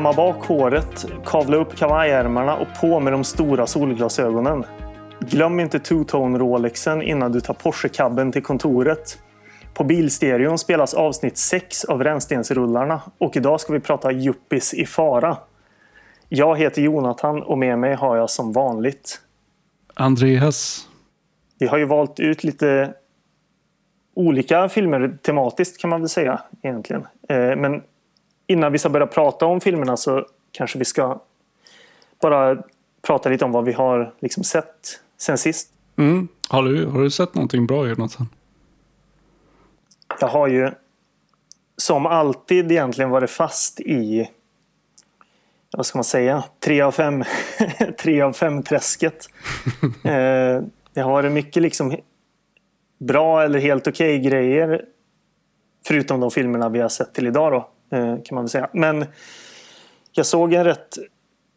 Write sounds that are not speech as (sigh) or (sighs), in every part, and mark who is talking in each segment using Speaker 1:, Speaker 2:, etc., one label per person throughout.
Speaker 1: Kamma bak håret, kavla upp kavajärmarna och på med de stora solglasögonen. Glöm inte two-tone-rolexen innan du tar Porsche-cabben till kontoret. På Bilstereon spelas avsnitt 6 av Rännstensrullarna och idag ska vi prata Juppis i fara. Jag heter Jonathan och med mig har jag som vanligt
Speaker 2: Andreas.
Speaker 1: Vi har ju valt ut lite olika filmer tematiskt kan man väl säga egentligen. Eh, men innan vi ska börja prata om filmerna så kanske vi ska bara prata lite om vad vi har liksom sett sen sist.
Speaker 2: Mm. Har, du, har du sett någonting bra Jonathan?
Speaker 1: Jag har ju som alltid egentligen varit fast i vad ska man säga, tre av fem, (laughs) tre av fem träsket. (laughs) eh, det har varit mycket liksom bra eller helt okej okay grejer. Förutom de filmerna vi har sett till idag då, kan man väl säga. Men jag såg en rätt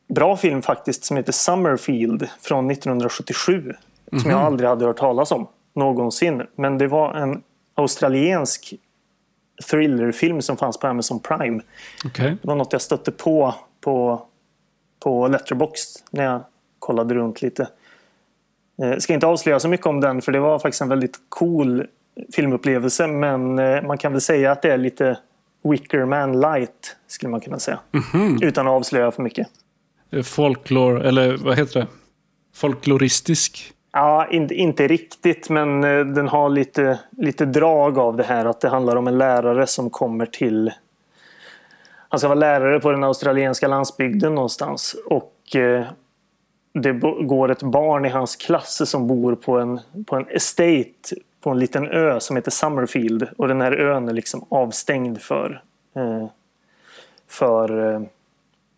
Speaker 1: bra film faktiskt som heter Summerfield från 1977. Mm -hmm. Som jag mhm. aldrig hade hört talas om någonsin. Men det var en australiensk thrillerfilm som fanns på Amazon Prime.
Speaker 2: Okay.
Speaker 1: Det var något jag stötte på på, på Letterboxd när jag kollade runt lite. Jag eh, ska inte avslöja så mycket om den för det var faktiskt en väldigt cool filmupplevelse men eh, man kan väl säga att det är lite Wickerman light skulle man kunna säga. Mm -hmm. Utan att avslöja för mycket.
Speaker 2: Folklore, eller vad heter det? Folkloristisk?
Speaker 1: Ja, inte, inte riktigt men eh, den har lite, lite drag av det här att det handlar om en lärare som kommer till han ska vara lärare på den australienska landsbygden någonstans. Och eh, det går ett barn i hans klass som bor på en, på en estate på en liten ö som heter Summerfield. Och den här ön är liksom avstängd för, eh, för eh,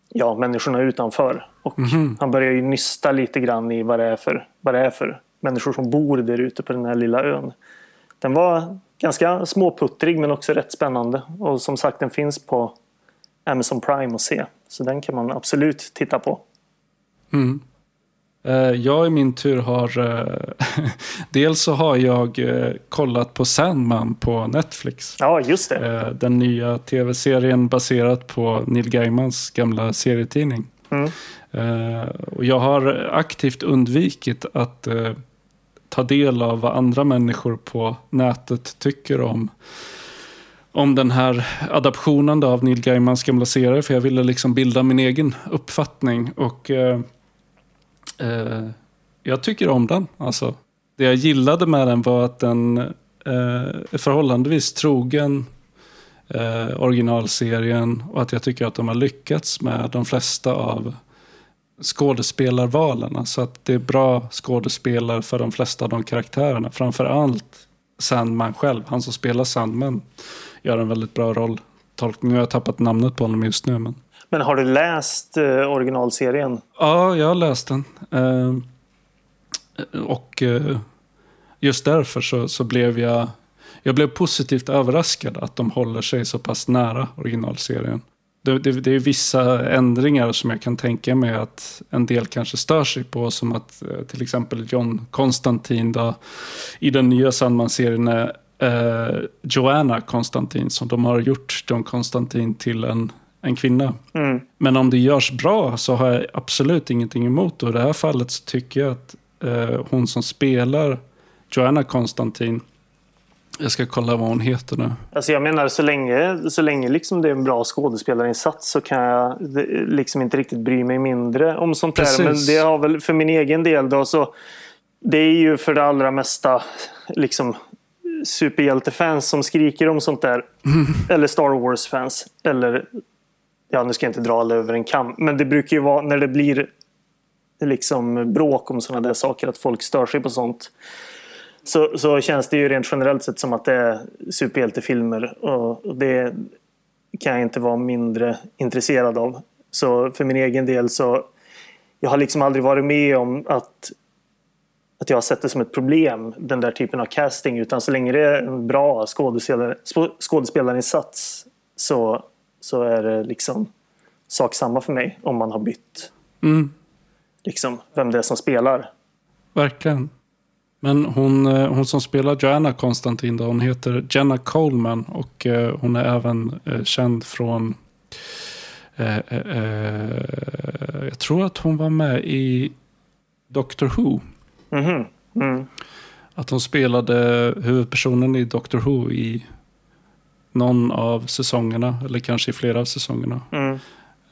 Speaker 1: ja, människorna utanför. Och mm -hmm. han börjar ju nysta lite grann i vad det, är för, vad det är för människor som bor där ute på den här lilla ön. Den var ganska småputtrig men också rätt spännande. Och som sagt den finns på Amazon Prime att se. Så den kan man absolut titta på.
Speaker 2: Mm. Eh, jag i min tur har... Eh, (laughs) dels så har jag eh, kollat på Sandman på Netflix.
Speaker 1: Ja, just det.
Speaker 2: Den nya tv-serien baserat på Neil Gaimans gamla serietidning. Mm. Och jag har aktivt undvikit att ta del av vad andra människor på nätet tycker om om den här adaptionen av Neil Gaimans gamla serie. För jag ville liksom bilda min egen uppfattning. Och eh, eh, jag tycker om den. Alltså, det jag gillade med den var att den eh, är förhållandevis trogen eh, originalserien. Och att jag tycker att de har lyckats med de flesta av skådespelarvalen. Så att det är bra skådespelare för de flesta av de karaktärerna. Framför allt Sandman själv, han som spelar Sandman gör en väldigt bra rolltolkning. Jag har tappat namnet på honom just nu. Men,
Speaker 1: men har du läst eh, originalserien?
Speaker 2: Ja, jag har läst den. Eh, och eh, just därför så, så blev jag, jag blev positivt överraskad att de håller sig så pass nära originalserien. Det, det, det, är vissa ändringar som jag kan tänka mig att en del kanske stör sig på. Som att eh, till exempel John Konstantin då, i den nya Sandman-serien är eh, Joanna Konstantin som de har gjort John Konstantin till en, en kvinna. Mm. Men om det görs bra så har jag absolut ingenting emot det. I det här fallet så tycker jag att eh, hon som spelar Joanna Konstantin jag ska kolla vad hon heter nu.
Speaker 1: Alltså jag menar så länge, så länge liksom det är en bra skådespelarinsats så kan jag liksom inte riktigt bry mig mindre om sånt Precis. där. Men det har väl för min egen del då så det är ju för det allra mesta liksom superhjältefans som skriker om sånt där. Mm. Eller Star Wars-fans. Eller, ja nu ska jag inte dra alla över en kam. Men det brukar ju vara när det blir liksom bråk om sådana där saker. Att folk stör sig på sånt. Så, så känns det ju rent generellt sett som att det är superhjältefilmer. Och det kan jag inte vara mindre intresserad av. Så för min egen del så jag har liksom aldrig varit med om att att jag har sett det som ett problem, den där typen av casting. Utan så länge det är en bra skådespelare, skådespelarinsats så, så är det liksom sak samma för mig om man har bytt mm. liksom, vem det är som spelar.
Speaker 2: Verkligen. Men hon, eh, hon som spelar Joanna Konstantin, då, hon heter Jenna Coleman och eh, hon är även eh, känd från Eh, jag tror att hon var med i Doctor Who.
Speaker 1: Mm -hmm. mm.
Speaker 2: Att hon spelade huvudpersonen i Doctor Who i någon av säsongerna. Eller kanske i flera av säsongerna.
Speaker 1: Mm.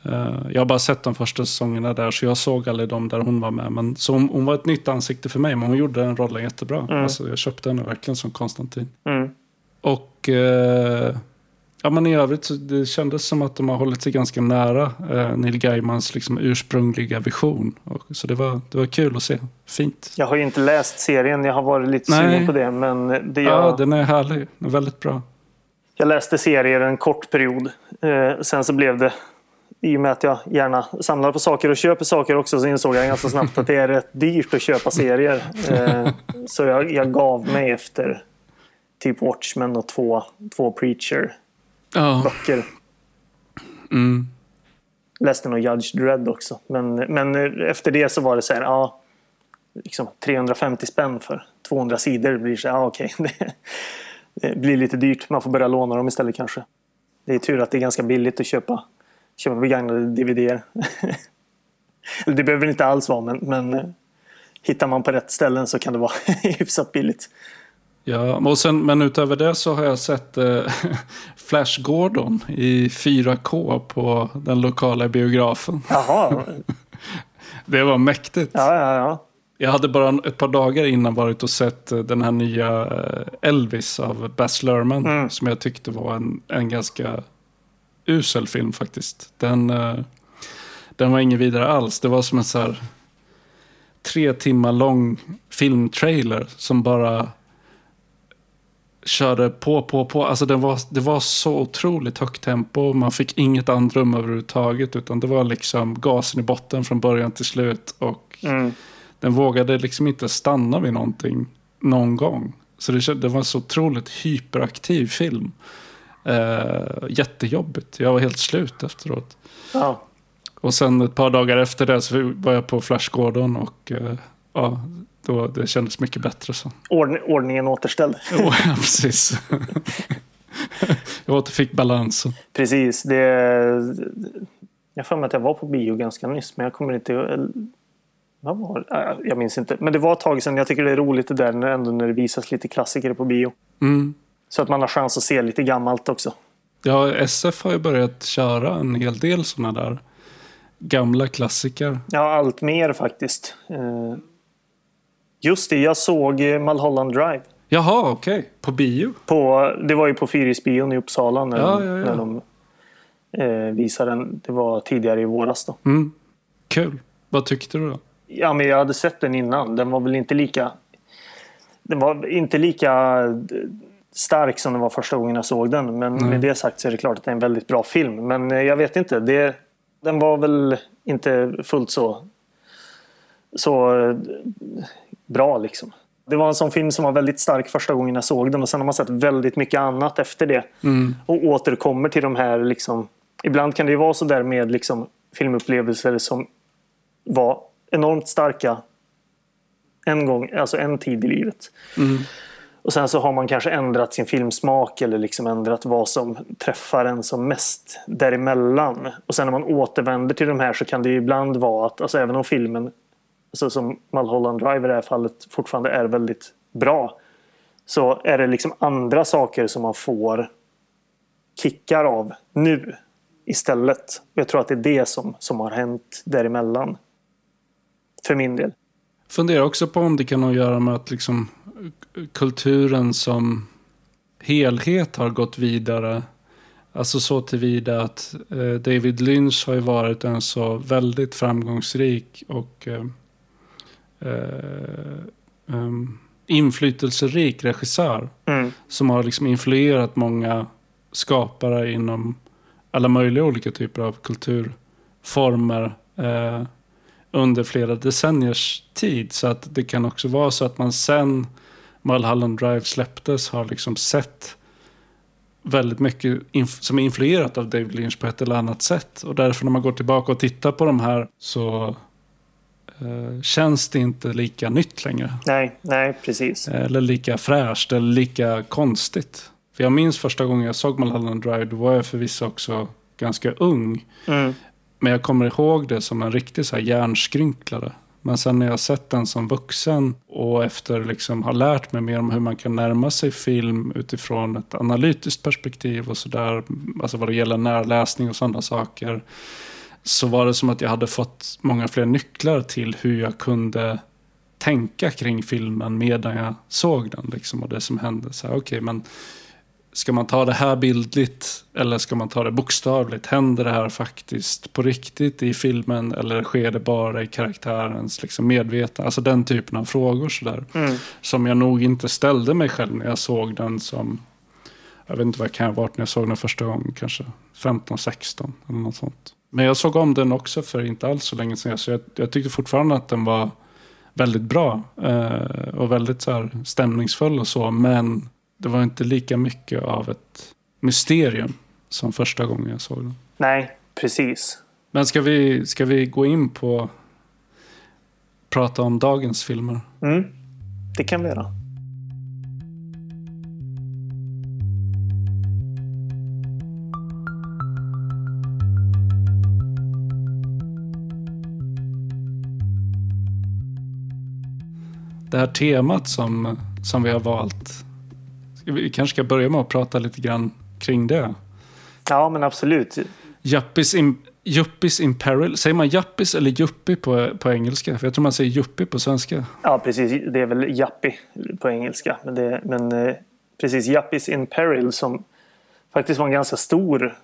Speaker 2: Uh, jag har bara sett de första säsongerna där, så jag såg aldrig de där hon var med. Men, så hon, hon var ett nytt ansikte för mig, men hon gjorde den rollen jättebra. Mm. Alltså, jag köpte henne verkligen som Konstantin.
Speaker 1: Mm.
Speaker 2: Och uh, ja, men i övrigt så det kändes som att de har hållit sig ganska nära uh, Neil Gaimans liksom, ursprungliga vision. Och, så det var, det var kul att se. Fint.
Speaker 1: Jag har ju inte läst serien, jag har varit lite sugen på det. Men det jag...
Speaker 2: Ja, den är härlig. Den är väldigt bra.
Speaker 1: Jag läste serier en kort period. sen så blev det i och med att jag gärna samlar på saker och köper saker också så insåg jag ganska snabbt att det är rätt dyrt att köpa serier. Eh, så jag, jag, gav mig efter typ Watchmen och två, två Preacher-böcker. Oh.
Speaker 2: Mm.
Speaker 1: Läste nog Judge Dredd också. Men, men efter det så var det så här, ja, liksom 350 spänn för 200 sidor. Det blir så här, ja okej. Okay. (laughs) Det, det blir lite dyrt. Man får börja låna dem istället kanske. Det är tur att det är ganska billigt att köpa köpa begagnade DVDer. (laughs) det behöver inte alls vara men, men eh, hittar man på rätt ställen så kan det vara (laughs) hyfsat billigt.
Speaker 2: Ja, och sen, men utöver det så har jag sett eh, (laughs) Flash Gordon i 4K på den lokala biografen.
Speaker 1: Jaha.
Speaker 2: det var mäktigt.
Speaker 1: Ja, ja, ja.
Speaker 2: Jag hade bara ett par dagar innan varit och sett eh, den här nya eh, Elvis av Baz Luhrmann. Mm. Som jag tyckte var en, en ganska usel film faktiskt. Den, uh, den var ingen vidare alls. Det var som en så här tre timmar lång filmtrailer som bara körde på, på, på. Alltså det var, det var så otroligt högt tempo. Man fick inget andrum överhuvudtaget. Utan det var liksom gasen i botten från början till slut. Och
Speaker 1: mm.
Speaker 2: Den vågade liksom inte stanna vid någonting någon gång. Så det, det var en så otroligt hyperaktiv film. Eh, jättejobbigt. Jag var helt slut efteråt.
Speaker 1: Ja.
Speaker 2: Och sen ett par dagar efter det så var jag på Flash Gordon och eh, ja, då, det kändes mycket bättre. Så.
Speaker 1: Ord, ordningen återställd. (laughs)
Speaker 2: ja, precis. jag återfick balansen.
Speaker 1: Precis. Det, jag får mig att jag var på bio ganska nyss, men jag kommer inte vad var det? Jag minns inte. Men det var ett tag sedan. Jag tycker det är roligt det där ändå när det visas lite klassiker på bio.
Speaker 2: Mm.
Speaker 1: Så att man har chans att se lite gammalt också.
Speaker 2: Ja, SF har ju börjat köra en hel del sådana där gamla klassiker.
Speaker 1: Ja, allt mer faktiskt. Eh, just det, jag såg Mulholland Drive.
Speaker 2: Jaha, okej. Okay. På bio?
Speaker 1: På, det var ju på Fyrisbion i Uppsala när,
Speaker 2: ja,
Speaker 1: de,
Speaker 2: ja, ja.
Speaker 1: när de eh, visade den. Det var tidigare i våras då.
Speaker 2: Mm. Kul. Vad tyckte du då?
Speaker 1: Ja, men jag hade sett den innan. Den var väl inte lika... Den var inte lika stark som den var första gången jag såg den. Men mm. med det sagt så är det klart att det är en väldigt bra film. Men eh, jag vet inte. Det, den var väl inte fullt så, så eh, bra liksom. Det var en sån film som var väldigt stark första gången jag såg den och sen har man sett väldigt mycket annat efter det.
Speaker 2: Mm.
Speaker 1: Och återkommer till de här liksom... Ibland kan det ju vara så där med liksom filmupplevelser som var enormt starka en gång, alltså en tid i livet.
Speaker 2: Mm.
Speaker 1: Och sen så har man kanske ändrat sin filmsmak eller liksom ändrat vad som träffar en som mest däremellan. Och sen när man återvänder till de här så kan det ibland vara att, alltså även om filmen, alltså som Mulholland Drive i det här fallet, fortfarande är väldigt bra. Så är det liksom andra saker som man får kickar av nu istället. Och jag tror att det är det som, som har hänt däremellan. För min del.
Speaker 2: Funderar också på om det kan ha att göra med att liksom kulturen som helhet har gått vidare. Alltså så tillvida att eh, David Lynch har ju varit en så väldigt framgångsrik och eh, eh, inflytelserik regissör.
Speaker 1: Mm.
Speaker 2: Som har liksom influerat många skapare inom alla möjliga olika typer av kulturformer. Eh, under flera decenniers tid. Så att det kan också vara så att man sen Mulholland Drive släpptes har liksom sett väldigt mycket som är influerat av David Lynch på ett eller annat sätt. Och därför när man går tillbaka och tittar på de här så eh, känns det inte lika nytt längre.
Speaker 1: Nej, nej, precis.
Speaker 2: Eller lika fräscht eller lika konstigt. För jag minns första gången jag såg Mulholland Drive, då var jag förvisso också ganska ung.
Speaker 1: Mm.
Speaker 2: Men jag kommer ihåg det som en riktig så här hjärnskrynklare. Men sen när jag sett den som vuxen och efter liksom har lärt mig mer om hur man kan närma sig film utifrån ett analytiskt perspektiv och sådär. Alltså vad det gäller närläsning och sådana saker. Så var det som att jag hade fått många fler nycklar till hur jag kunde tänka kring filmen medan jag såg den. Liksom, och det som hände. Så här, okay, men Ska man ta det här bildligt eller ska man ta det bokstavligt? Händer det här faktiskt på riktigt i filmen eller sker det bara i karaktärens liksom, medvetande? Alltså den typen av frågor sådär.
Speaker 1: Mm.
Speaker 2: Som jag nog inte ställde mig själv när jag såg den som... Jag vet inte vad jag kan ha varit när jag såg den första gången. Kanske 15-16 eller något sånt. Men jag såg om den också för inte alls så länge sedan. Så jag, jag tyckte fortfarande att den var väldigt bra. Eh, och väldigt så här, stämningsfull och så. Men det var inte lika mycket av ett mysterium som första gången jag såg den.
Speaker 1: Nej, precis.
Speaker 2: Men ska vi, ska vi gå in på prata om dagens filmer?
Speaker 1: Mm, det kan vi göra.
Speaker 2: Det här temat som, som vi har valt vi kanske ska börja med att prata lite grann kring det.
Speaker 1: Ja, men absolut.
Speaker 2: Yuppies in, yuppies in peril. Säger man yuppis eller yuppie på, på engelska? För jag tror man säger yuppie på svenska.
Speaker 1: Ja, precis. Det är väl yuppie på engelska. Men, det, men eh, precis, yuppies in peril som faktiskt var en ganska stor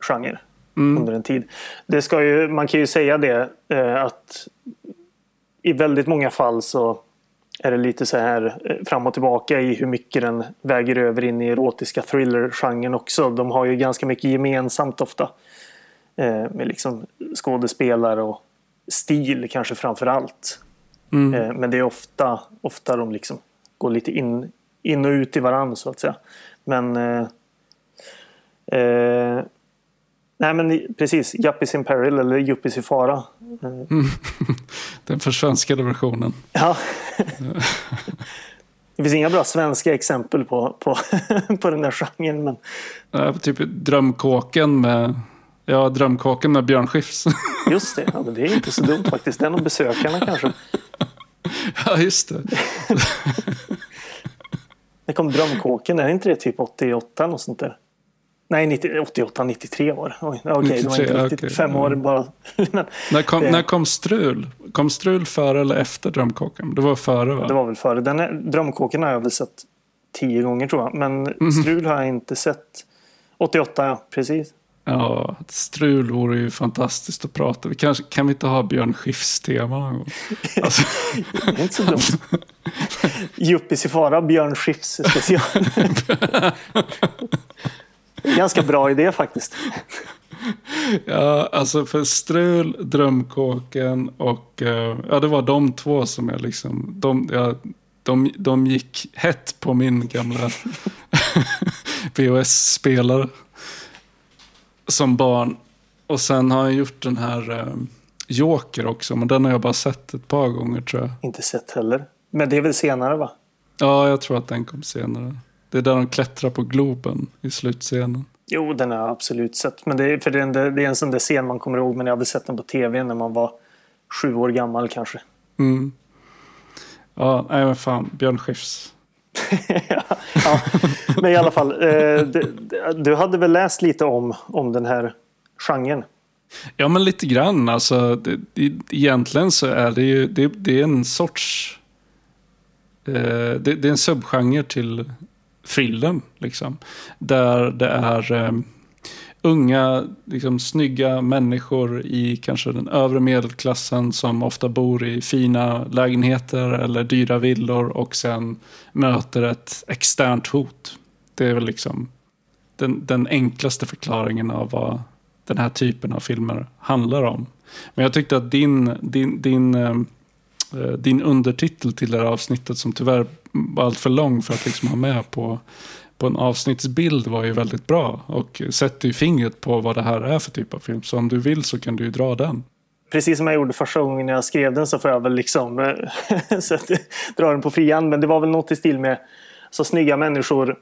Speaker 1: genre mm. under en tid. Det ska ju, man kan ju säga det eh, att i väldigt många fall så är det lite så här eh, fram och tillbaka i hur mycket den väger över in i erotiska thriller-genren också. De har ju ganska mycket gemensamt ofta. Eh, med liksom skådespelare och stil kanske framför allt. Mm. Eh, men det är ofta, ofta de liksom går lite in, in och ut i varandra så att säga. Men eh, eh Nej men precis, Yuppies in Peril eller Yuppies i fara. Mm. (laughs)
Speaker 2: Den försvenskade versionen.
Speaker 1: Ja. det finns inga bra svenska exempel på, på, (laughs) på den där genren. Men...
Speaker 2: Ja, typ Drömkåken med, ja, Drömkåken med Björn Skifs. (laughs)
Speaker 1: Just det, ja, men det är inte så dumt faktiskt. Den och besökarna kanske.
Speaker 2: Ja, just det.
Speaker 1: När kom Drömkåken? Är inte det typ 88 eller sånt där? Nej, 90, 88, 93 år. Oj, okej, okay, det var inte riktigt okay. fem år bara. (laughs)
Speaker 2: när, kom, det... när kom Strul? Kom Strul före eller efter Drömkåken? Det var före va?
Speaker 1: Det var väl före. Den är, Drömkåken har jag väl sett tio gånger tror jag. Men mm. Strul har jag inte sett. 88 ja, precis.
Speaker 2: Ja, strul vore ju fantastiskt att prata. Vi kanske, kan vi inte ha Björn Skifs tema någon gång? (laughs)
Speaker 1: Alltså. det är inte så dumt. Juppis i fara, Björn Skifs special. (laughs) Ganska bra idé faktiskt. (laughs)
Speaker 2: Ja, alltså för Strul, Drömkåken och uh, ja, det var de två som jag liksom, de, ja, de, de gick hett på min gamla (laughs) VHS-spelare som barn. Och sen har jag gjort den här uh, Joker också, men den har jag bara sett ett par gånger tror jag.
Speaker 1: Inte sett heller. Men det är väl senare va?
Speaker 2: Ja, jag tror att den kom senare. Det är där de klättrar på Globen i slutscenen.
Speaker 1: Jo, den har jag absolut sett. Men det är, för det är, en, det är en sån där scen man kommer ihåg. Men jag hade sett den på tv när man var sju år gammal kanske.
Speaker 2: Mm. Ja, nej men fan. Björn Skifs.
Speaker 1: ja, (laughs) ja, men i alla fall. Eh, du, du, hade väl läst lite om, om den här genren?
Speaker 2: Ja, men lite grann. Alltså, det, det, egentligen så är det ju det, det är en sorts... Eh, det, det, är en subgenre till frillen. Liksom. Där det är eh, unga, liksom, snygga människor i kanske den övre medelklassen som ofta bor i fina lägenheter eller dyra villor och sen möter ett externt hot. Det är väl liksom den, den enklaste förklaringen av vad den här typen av filmer handlar om. Men jag tyckte att din, din, din, eh, eh din undertitel till det här avsnittet som tyvärr allt för lång för att liksom ha med på, på en avsnittsbild var ju väldigt bra. Och sätter ju fingret på vad det här är för typ av film. Så om du vill så kan du ju dra den.
Speaker 1: Precis som jag gjorde första gången jag skrev den så får jag väl liksom eh, (laughs) dra den på frian. Men det var väl något i stil med så snygga människor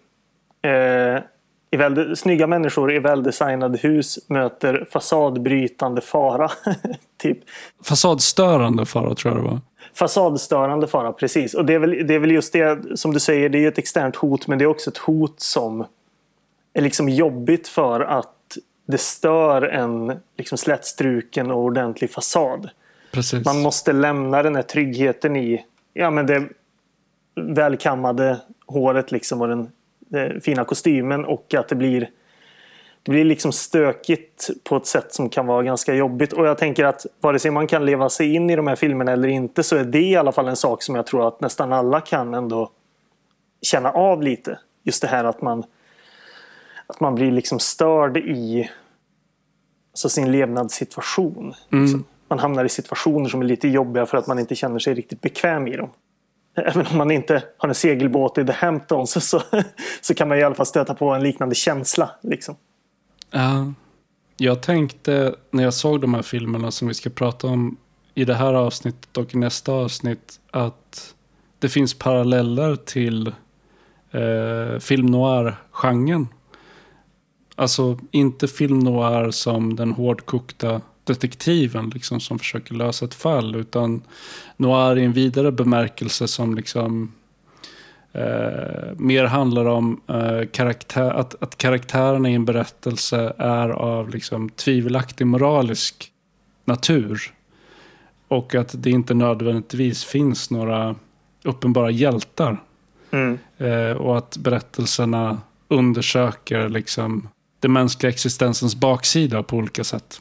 Speaker 1: eh, i väl, snygga människor i väldesignade hus möter fasadbrytande fara. (laughs) typ.
Speaker 2: Fasadstörande fara tror jag det var.
Speaker 1: Fasadstörande fara, precis. Och det är, väl, det är väl just det som du säger, det är ett externt hot men det är också ett hot som är liksom jobbigt för att det stör en liksom slätstruken och ordentlig fasad.
Speaker 2: Precis.
Speaker 1: Man måste lämna den här tryggheten i ja, men det välkammade håret liksom och den, den fina kostymen och att det blir det blir liksom stökigt på ett sätt som kan vara ganska jobbigt. Och jag tänker att vare sig man kan leva sig in i de här filmerna eller inte så är det i alla fall en sak som jag tror att nästan alla kan ändå känna av lite. Just det här att man att man blir liksom störd i alltså sin levnadssituation. Mm. Liksom. Man hamnar i situationer som är lite jobbiga för att man inte känner sig riktigt bekväm i dem. Även om man inte har en segelbåt i The Hamptons så, så kan man i alla fall stöta på en liknande känsla. Liksom.
Speaker 2: Uh, jag tänkte när jag såg de här filmerna som vi ska prata om i det här avsnittet och i nästa avsnitt att det finns paralleller till eh, film noir-genren Alltså inte film noir som den hårdkokta detektiven liksom, som försöker lösa ett fall. Utan noir i en vidare bemärkelse som liksom eh, mer handlar om eh, karaktär, att, att karaktärerna i en berättelse är av liksom, tvivelaktig moralisk natur. Och att det inte nödvändigtvis finns några uppenbara hjältar.
Speaker 1: Mm.
Speaker 2: Eh, och att berättelserna undersöker liksom den mänskliga existensens baksida på olika sätt.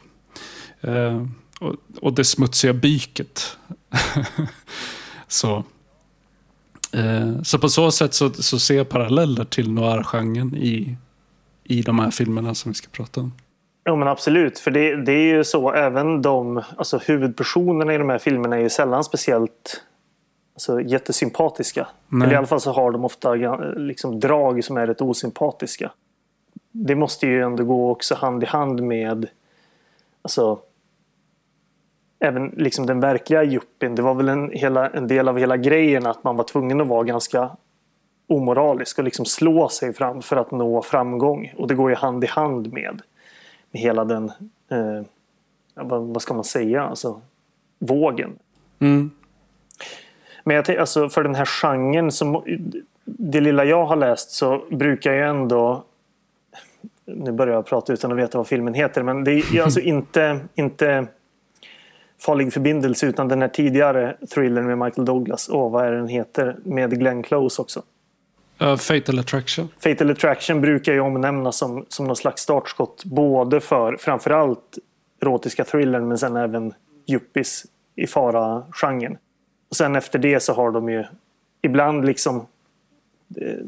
Speaker 2: Eh, och, och, det smutsiga byket. (laughs) så. Eh, så på så sätt så, så ser jag paralleller till noir-genren i, i de här filmerna som vi ska prata om.
Speaker 1: Ja men absolut, för det, det är ju så även de alltså huvudpersonerna i de här filmerna är ju sällan speciellt alltså, jättesympatiska. Nej. Eller i alla fall så har de ofta liksom, drag som är rätt osympatiska det måste ju ändå gå också hand i hand med alltså, även liksom den verkliga juppin. Det var väl en, hela, en del av hela grejen att man var tvungen att vara ganska omoralisk och liksom slå sig fram för att nå framgång. Och det går ju hand i hand med, med hela den, eh, vad, vad, ska man säga, alltså vågen.
Speaker 2: Mm.
Speaker 1: Men jag alltså för den här genren, som, det lilla jag har läst så brukar jag ändå nu börjar jag prata utan att veta vad filmen heter, men det är (laughs) alltså inte, inte Farlig förbindelse utan den här tidigare thrillern med Michael Douglas. Åh, vad är den heter? Med Glenn Close också.
Speaker 2: Uh, Fatal Attraction.
Speaker 1: Fatal Attraction brukar ju omnämnas som, som någon slags startskott både för framförallt erotiska thrillern men sen även yuppies i fara-genren. Och sen efter det så har de ju ibland liksom eh,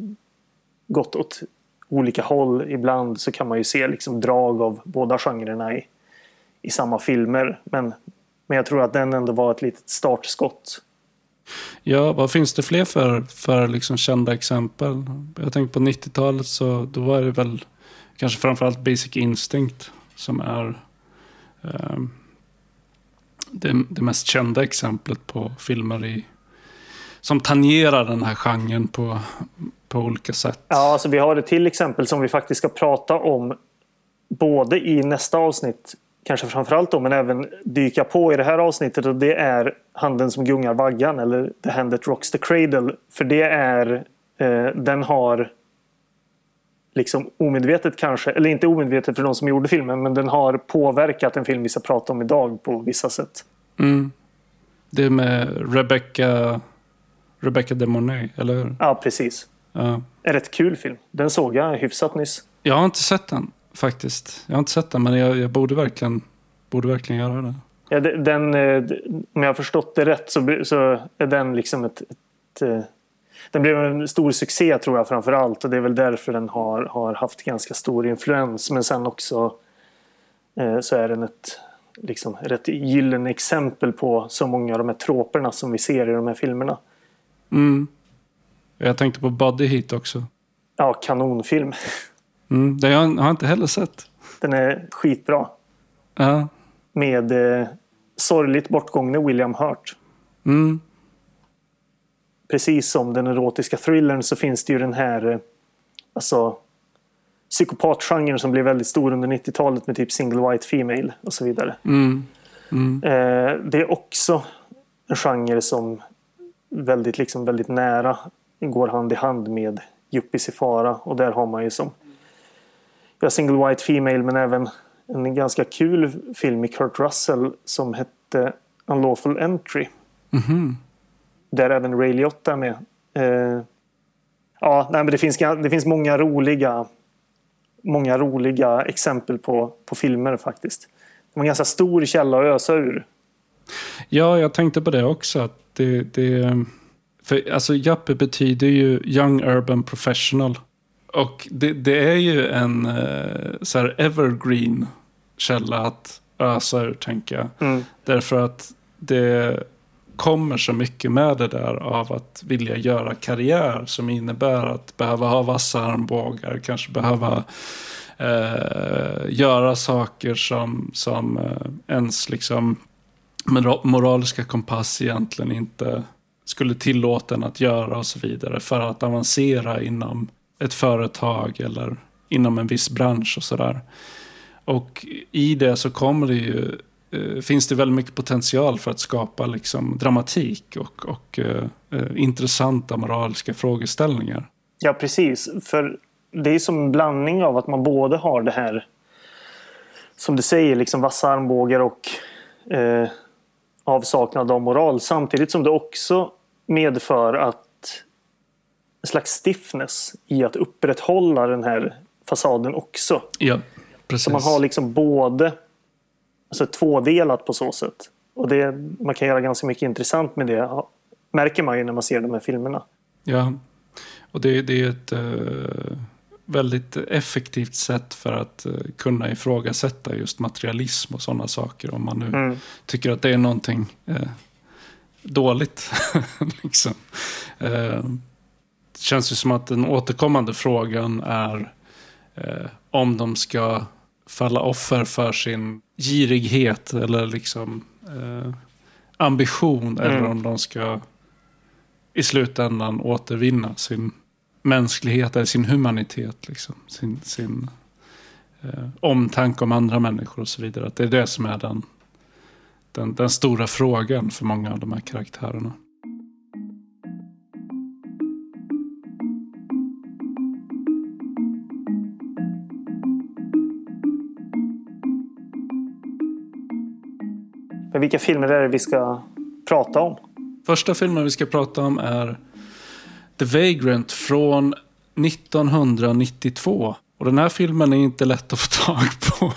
Speaker 1: gått åt olika håll. Ibland så kan man ju se liksom drag av båda genrerna i, i samma filmer. Men, men jag tror att den ändå var ett litet startskott.
Speaker 2: Ja, vad finns det fler för, för liksom kända exempel? Jag tänker på 90-talet så då var det väl kanske framförallt Basic Instinct som är eh, det, det, mest kända exemplet på filmer i, som tangerar den här genren på, på olika sätt.
Speaker 1: Ja, alltså vi har ett till exempel som vi faktiskt ska prata om både i nästa avsnitt, kanske framförallt då, men även dyka på i det här avsnittet och det är Handen som gungar vaggan eller The Hand That Rocks the Cradle. För det är, eh, den har liksom omedvetet kanske, eller inte omedvetet för de som gjorde filmen, men den har påverkat en film vi ska prata om idag på vissa sätt.
Speaker 2: Mm. Det är med Rebecca, Rebecca de Mornay, eller hur?
Speaker 1: Ja, precis.
Speaker 2: Ja.
Speaker 1: En rätt kul film. Den såg jag hyfsat nyss.
Speaker 2: Jag har inte sett den faktiskt. Jag har inte sett den men jag, jag borde, verkligen, borde verkligen göra det.
Speaker 1: Ja, den, eh, om jag har förstått det rätt så, så är den liksom ett, ett eh, den blev en stor succé tror jag framför allt och det är väl därför den har, har haft ganska stor influens. Men sen också eh, så är den ett liksom, rätt gyllene exempel på så många av de här troperna som vi ser i de här filmerna.
Speaker 2: Mm. Jag tänkte på Body Heat också.
Speaker 1: Ja, kanonfilm.
Speaker 2: Mm, det har jag inte heller sett.
Speaker 1: Den är skitbra.
Speaker 2: Ja.
Speaker 1: Med eh, sorgligt bortgångne William Hurt.
Speaker 2: Mm.
Speaker 1: Precis som den erotiska thrillern så finns det ju den här... Eh, alltså, psykopatgenren som blev väldigt stor under 90-talet med typ single white female och så vidare. Mm. Mm. Eh, det är också en genre som väldigt, liksom, väldigt nära går hand i hand med Yuppies i fara och där har man ju som ja, single white female men även en ganska kul film med Kurt Russell som hette Unlawful Entry. Mm -hmm. Där även Ray Liotta är med. Eh, ja, nej, men det finns, det finns många roliga många roliga exempel på, på filmer faktiskt. Det var en ganska stor källa att ösa ur.
Speaker 2: Ja, jag tänkte på det också. Att det, det, för alltså Jappe betyder ju Young Urban Professional. Och det, det är ju en eh, så här evergreen källa att ösa ur, tänker jag. Mm. Därför att det kommer så mycket med det där av att vilja göra karriär som innebär att behöva ha vassa armbågar, kanske behöva eh, göra saker som, som eh, ens liksom moraliska kompass egentligen inte skulle tillåta en att göra och så vidare för att avancera inom ett företag eller inom en viss bransch och sådär. Och i det så kommer det ju eh, finns det väldigt mycket potential för att skapa liksom, dramatik och, och eh, eh intressanta moraliska frågeställningar.
Speaker 1: Ja, precis. För det är som en blandning av att man både har det här som du säger, liksom vassa armbågar och eh, avsaknad av moral. Samtidigt som det också medför att slags stiffness i att upprätthålla den här fasaden också.
Speaker 2: Ja, precis.
Speaker 1: Så man har liksom både alltså tvådelat på så sätt. Och det, man kan göra ganska mycket intressant med det. Märker man ju när man ser de här filmerna.
Speaker 2: Ja, och det, det är ett uh, väldigt effektivt sätt för att uh, kunna ifrågasätta just materialism och sådana saker. Om man nu mm. tycker att det är någonting uh, dåligt. (laughs) liksom. Det känns ju som att den återkommande frågan är om de ska falla offer för sin girighet eller liksom eh, ambition. Mm. Eller om de ska i slutändan återvinna sin mänsklighet eller sin humanitet. Liksom. Sin, sin eh, omtanke om andra människor och så vidare. Att det är det som är den, den, den stora frågan för många av de här karaktärerna.
Speaker 1: Vilka filmer är det vi ska prata om?
Speaker 2: Första filmen vi ska prata om är The Vagrant från 1992. Och den här filmen är inte lätt att få tag på.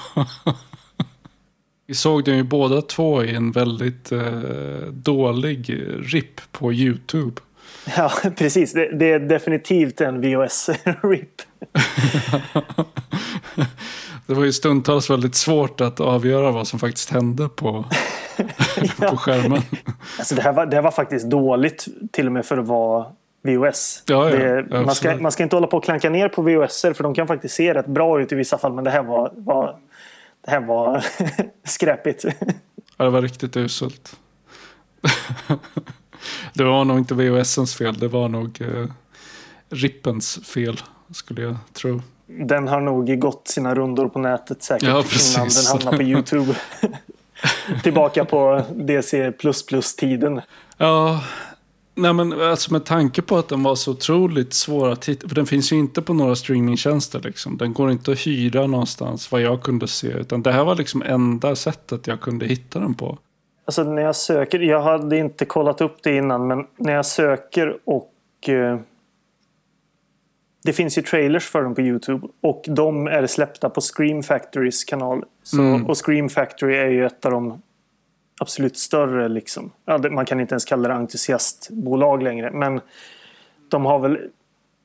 Speaker 2: Vi såg den ju båda två i en väldigt eh, dålig RIP på YouTube.
Speaker 1: Ja, precis. Det, det är definitivt en VHS-RIP. (laughs)
Speaker 2: det var ju stundtals väldigt svårt att avgöra vad som faktiskt hände på, (laughs) (laughs) på skärmen.
Speaker 1: Alltså det, här var, det här var faktiskt dåligt till och med för att vara VOS.
Speaker 2: Ja, ja,
Speaker 1: det, man, ska, man ska inte hålla på och klanka ner på VOS för de kan faktiskt se rätt bra ut i vissa fall men det här var, var, det här var (laughs) skräpigt.
Speaker 2: Ja, det var riktigt uselt. det var nog inte VOSens fel, det var nog eh, Rippens fel skulle jag tro.
Speaker 1: Den har nog gått sina rundor på nätet säkert ja, innan den hamnar på YouTube. (laughs) Tillbaka på DC++ tiden.
Speaker 2: Ja, nej men alltså med tanke på att den var så otroligt svår att hitta. För den finns ju inte på några streamingtjänster liksom. Den går inte att hyra någonstans vad jag kunde se. Utan det här var liksom enda sättet jag kunde hitta den på.
Speaker 1: Alltså när jag söker, jag hade inte kollat upp det innan men när jag söker och eh, det finns ju trailers för dem på Youtube och de är släppta på Scream Factorys kanal. Så, mm. Och Scream Factory är ju ett av de absolut större, liksom. Ja, man kan inte ens kalla det entusiastbolag längre. Men de har väl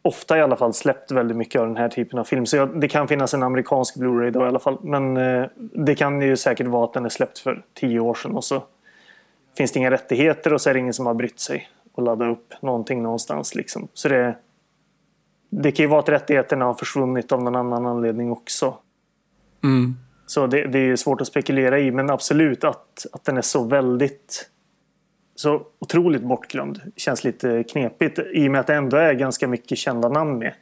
Speaker 1: ofta i alla fall släppt väldigt mycket av den här typen av film. Så jag, det kan finnas en amerikansk Blu-ray då i alla fall. Men eh, det kan ju säkert vara att den är släppt för tio år sedan och så finns det inga rättigheter och så är det ingen som har brytt sig att ladda upp någonting någonstans. Liksom. Så det, det kan ju vara att rättigheterna har försvunnit av någon annan anledning också. Mm. Så det, det, är svårt att spekulera i, men absolut att, att den är så väldigt så otroligt bortglömd känns lite knepigt i och med att det ändå är ganska mycket kända namn med.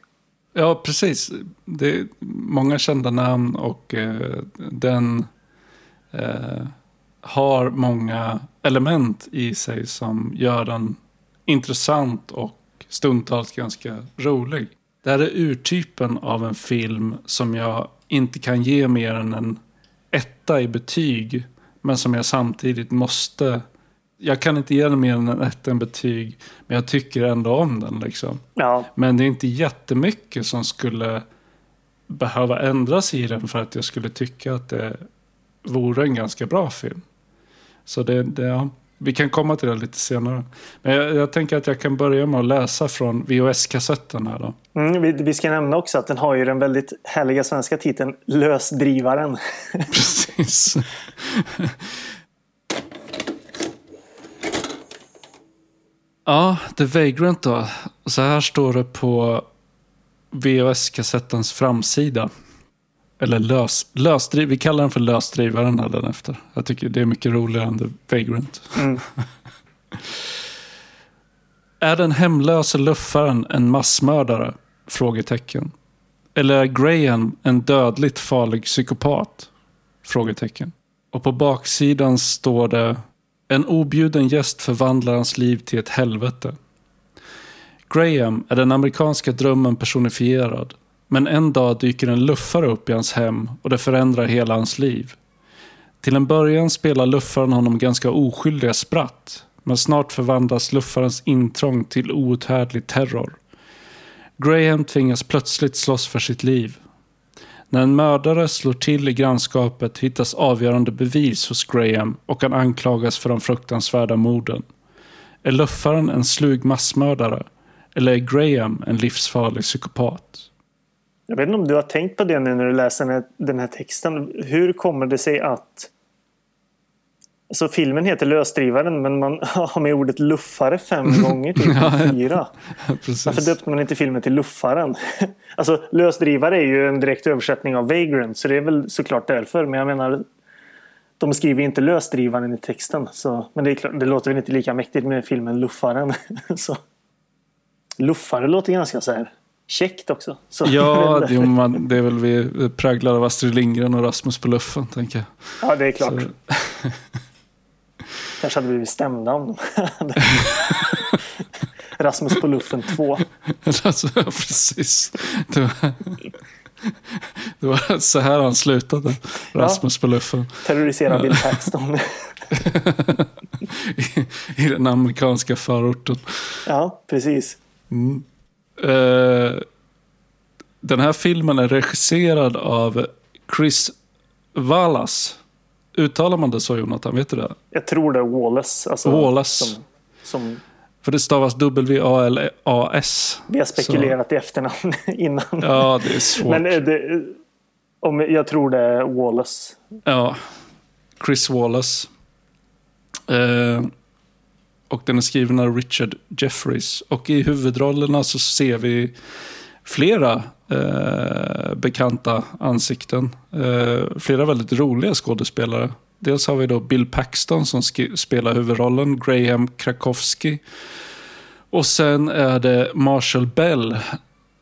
Speaker 2: Ja, precis. Det är många kända namn och eh, den eh, har många element i sig som gör den intressant och stundtals ganska rolig. Det här är urtypen av en film som jag inte kan ge mer än en etta i betyg. Men som jag samtidigt måste... Jag kan inte ge den mer än en etta i betyg. Men jag tycker ändå om den. Liksom.
Speaker 1: Ja.
Speaker 2: Men det är inte jättemycket som skulle behöva ändras i den för att jag skulle tycka att det vore en ganska bra film. Så det, det vi kan komma till det lite senare. Men jag, jag tänker att jag kan börja med att läsa från VHS-kassetten här då.
Speaker 1: Mm, vi, vi, ska nämna också att den har ju den väldigt härliga svenska titeln Lösdrivaren. (laughs)
Speaker 2: Precis. ja, The Vagrant då. Så här står det på VHS-kassettens framsida. Eller lös, lösdriv, vi kallar den för lösdrivaren den efter. Jag tycker det är mycket roligare än The Vagrant.
Speaker 1: Mm. (laughs)
Speaker 2: är den hemlöse luffaren en massmördare? Frågetecken. Eller är Graham en dödligt farlig psykopat? Frågetecken. Och på baksidan står det En objuden gäst förvandlar hans liv till ett helvete. Graham är den amerikanska drömmen personifierad. Men en dag dyker en luffare upp i hans hem och det förändrar hela hans liv. Till en början spelar luffaren honom ganska oskyldiga spratt. Men snart förvandlas luffarens intrång till outhärdlig terror. Graham tvingas plötsligt slåss för sitt liv. När en mördare slår till i grannskapet hittas avgörande bevis hos Graham och han anklagas för de fruktansvärda morden. Är luffaren en slug massmördare? Eller är Graham en livsfarlig psykopat?
Speaker 1: Jag vet inte om du har tänkt på det nu när du läser den här, texten. Hur kommer det sig att så filmen heter Lösdrivaren men man (laughs) har med ordet luffare fem (laughs) gånger, typ ja, fyra. (laughs)
Speaker 2: Precis.
Speaker 1: Varför döpte man inte filmen till Luffaren? Alltså lösdrivare är ju en direkt översättning av Vagrant så det är väl såklart därför. Men jag menar, de skriver inte lösdrivaren i texten. Så, men det, är klart, det låter väl inte lika mäktigt med filmen Luffaren. så. Luffare låter ganska så här käckt också. Så
Speaker 2: ja, det, man, det är väl vi präglade av Astrid Lindgren och Rasmus på luffen, tänker jag.
Speaker 1: Ja, det är klart. (laughs) Kanske hade blivit stämda om de (laughs) Rasmus på luffen 2. (laughs)
Speaker 2: Alltså, precis. Det var, det var så här han slutade. Rasmus ja. på luffen.
Speaker 1: Terrorisera Bill Paxton.
Speaker 2: I, I, den amerikanska förorten.
Speaker 1: Ja, precis.
Speaker 2: Mm. Uh, den här filmen är regisserad av Chris Wallace. Uttalar man det så Jonathan? Vet du det?
Speaker 1: Jag tror det är Wallace. Alltså,
Speaker 2: Wallace.
Speaker 1: Som, som...
Speaker 2: För det stavas W-A-L-A-S.
Speaker 1: Vi har spekulerat så. i efternamn (laughs) innan.
Speaker 2: Ja, det är svårt.
Speaker 1: Men eh, det, om, jag tror det är Wallace.
Speaker 2: Ja, Chris Wallace. Eh, och den är skriven av Richard Jeffries. Och i huvudrollerna så ser vi flera eh, bekanta ansikten. Eh, flera väldigt roliga skådespelare. Dels har vi då Bill Paxton som spelar huvudrollen, Graham Krakowski. Och sen är det Marshall Bell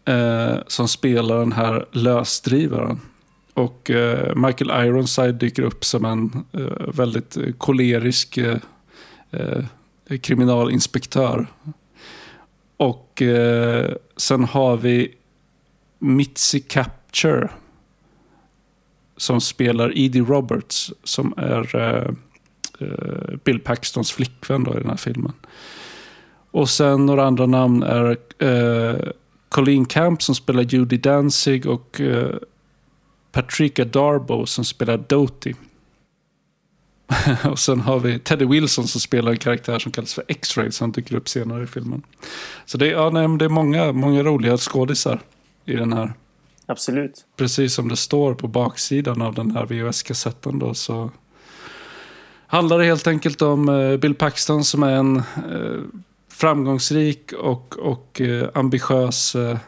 Speaker 2: eh, som spelar den här lösdrivaren. Och eh, Michael Ironside dyker upp som en eh, väldigt eh, kolerisk eh, eh kriminalinspektör. Och eh, sen har vi Mitzi Capture. Som spelar Edie Roberts. Som är eh, eh, Bill Paxtons flickvän då i den här filmen. Och sen några andra namn är eh, Colleen Camp som spelar Judy Danzig och eh, Patricia Darbo som spelar Doty. (laughs) och sen har vi Teddy Wilson som spelar en karaktär som kallas för X-Ray som dyker upp senare i filmen. Så det är, ja, nej, det är många, många roliga skådisar i den här.
Speaker 1: Absolut.
Speaker 2: Precis som det står på baksidan av den här VHS-kassetten då så handlar det helt enkelt om eh, Bill Paxton som är en eh, framgångsrik och, och eh, ambitiös eh,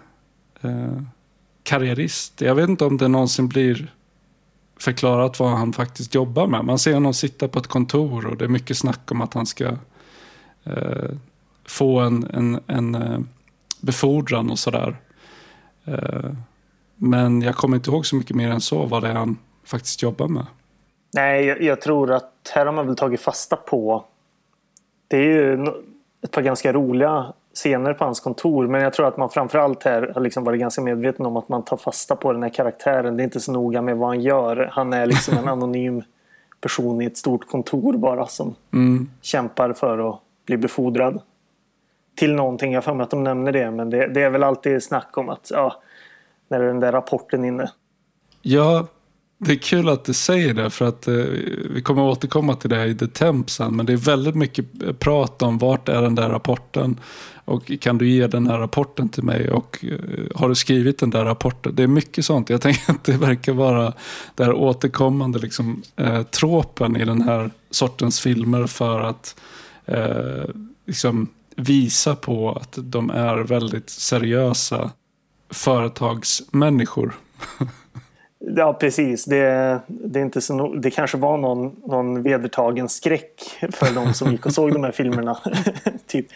Speaker 2: eh, karriärist. Jag vet inte om det någonsin blir förklarat vad han faktiskt jobbar med. Man ser honom sitta på ett kontor och det är mycket snack om att han ska eh, få en, en, en eh, befordran och sådär. Eh, men jag kommer inte ihåg så mycket mer än så vad det är han faktiskt jobbar med.
Speaker 1: Nej, jag, jag tror att här har man väl tagit fasta på det är ju ett par ganska roliga scener på hans kontor. Men jag tror att man framförallt här har liksom varit ganska medveten om att man tar fasta på den här karaktären. Det är inte så noga med vad han gör. Han är liksom en (laughs) anonym person i ett stort kontor bara som mm. kämpar för att bli befordrad till någonting. Jag har att de nämner det, men det, det, är väl alltid snack om att ja, när är den där rapporten inne?
Speaker 2: Ja, det är kul att du säger det för att eh, vi kommer återkomma till det i The Temp sen. Men det är väldigt mycket prat om vart är den där rapporten och kan du ge den här rapporten till mig och eh, har du skrivit den där rapporten? Det är mycket sånt. Jag (laughs) tänker att det verkar vara den här återkommande liksom, eh, tråpen i den här sortens filmer för att eh, liksom visa på att de är väldigt seriösa företagsmänniskor. (laughs)
Speaker 1: Ja, precis. Det, det, är inte så, det kanske var någon, någon vedertagen skräck för de som gick och såg de här filmerna. (laughs) typ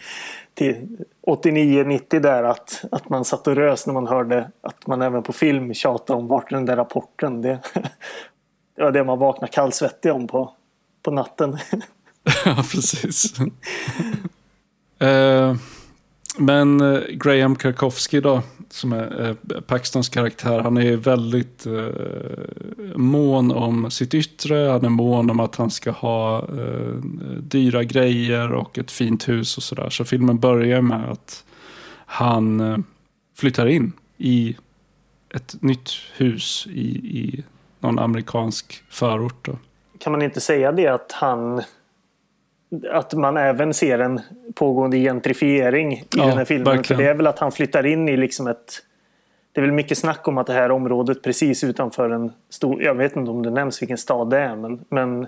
Speaker 1: till 89-90 där att, att man satt och rös när man hörde att man även på film tjatade om vart den där rapporten. Det, (laughs) det var det man vaknade kallsvettig om på, på natten. (laughs)
Speaker 2: ja, precis. uh, men eh, Graham Karkowski då? som är eh, Paxtons karaktär, han är väldigt eh, mån om sitt yttre. Han är mån om att han ska ha eh, dyra grejer och ett fint hus och sådär. Så filmen börjar med att han eh, flyttar in i ett nytt hus i, i någon amerikansk förort. Då.
Speaker 1: Kan man inte säga det att han att man även ser en pågående gentrifiering i ja, den här filmen. Verkligen. För det är väl att han flyttar in i liksom ett... Det är väl mycket snack om att det här området precis utanför en stor... Jag vet inte om det nämns vilken stad det är. Men, men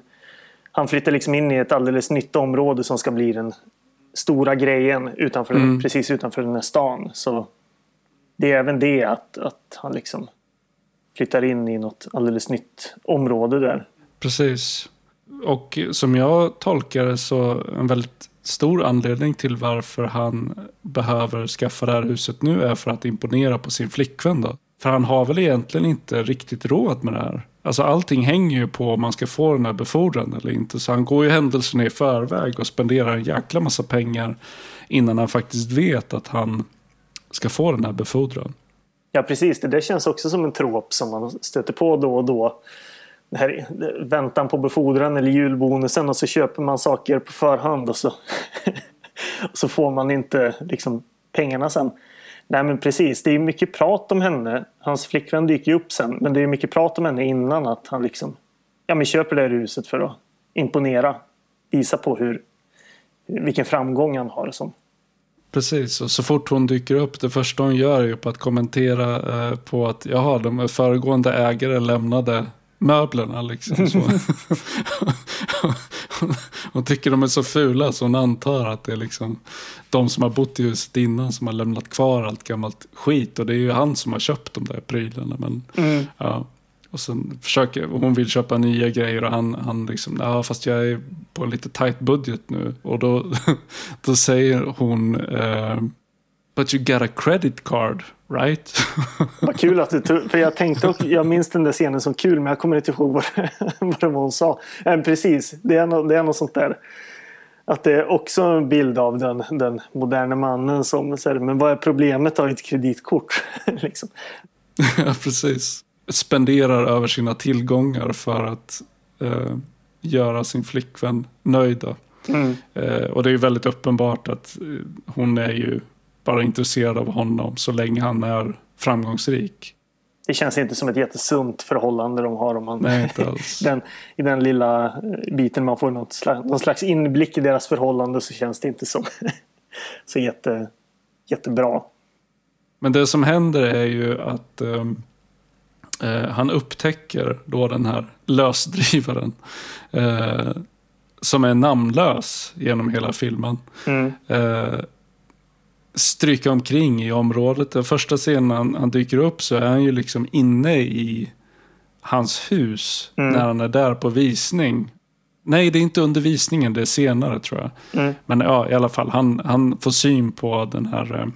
Speaker 1: han flyttar liksom in i ett alldeles nytt område som ska bli den stora grejen utanför, mm. precis utanför den här stan. Så det är även det att, att han liksom flyttar in i något alldeles nytt område där.
Speaker 2: Precis. Och som jag tolkar det så en väldigt stor anledning till varför han behöver skaffa det här huset nu är för att imponera på sin flickvän då. För han har väl egentligen inte riktigt råd med det här. Alltså allting hänger ju på om man ska få den här befordran eller inte. Så han går ju händelserna i förväg och spenderar en jäkla massa pengar innan han faktiskt vet att han ska få den här befordran.
Speaker 1: Ja precis, det där känns också som en trop som man stöter på då och då här, väntan på befordran eller julbonusen och så köper man saker på förhand och så, och (laughs) så får man inte liksom, pengarna sen. Nej men precis, det är mycket prat om henne. Hans flickvän dyker ju upp sen. Men det är mycket prat om henne innan att han liksom ja, men köper det här huset för att imponera. Visa på hur, vilken framgång han har. Som.
Speaker 2: Precis, och så fort hon dyker upp, det första hon gör är ju på att kommentera eh, på att jaha, de föregående ägare lämnade möblerna liksom. Så. (laughs) (laughs) hon tycker de är så fula så hon antar att det är liksom de som har bott i huset innan som har lämnat kvar allt gammalt skit. Och det är ju han som har köpt de där prylarna. Men, mm. ja. Och sen försöker, hon vill köpa nya grejer och han, han liksom, ja fast jag är på en lite tight budget nu. Och då, (laughs) då säger hon, uh, but you got a credit card. Right? (laughs)
Speaker 1: Vad kul att du tog, för jag tänkte också, jag minns den där scenen som kul men jag kommer inte ihåg vad, (laughs) vad det var hon sa. Äh, precis, det är, no, det är något sånt där. Att det är också en bild av den, den moderna mannen som säger men vad är problemet av ett kreditkort? (laughs) liksom.
Speaker 2: Ja, precis. Spenderar över sina tillgångar för att eh, göra sin flickvän nöjda. Mm. Eh, och det är väldigt uppenbart att eh, hon är ju bara intresserad av honom så länge han är framgångsrik.
Speaker 1: Det känns inte som ett jättesunt förhållande de har. Om man,
Speaker 2: Nej, inte alls. (laughs)
Speaker 1: den, I den lilla eh, biten man får något slags, någon slags inblick i deras förhållande så känns det inte som (laughs) så jätte, jättebra.
Speaker 2: Men det som händer är ju att um, uh, han upptäcker då den här lösdrivaren. Uh, som är namnlös genom hela filmen. Mm. Uh, stryka omkring i området. Den första scenen han, han dyker upp så är han ju liksom inne i hans hus mm. när han är där på visning. Nej, det är inte under visningen, det är senare tror jag. Mm. Men ja, i alla fall, han, han får syn på den här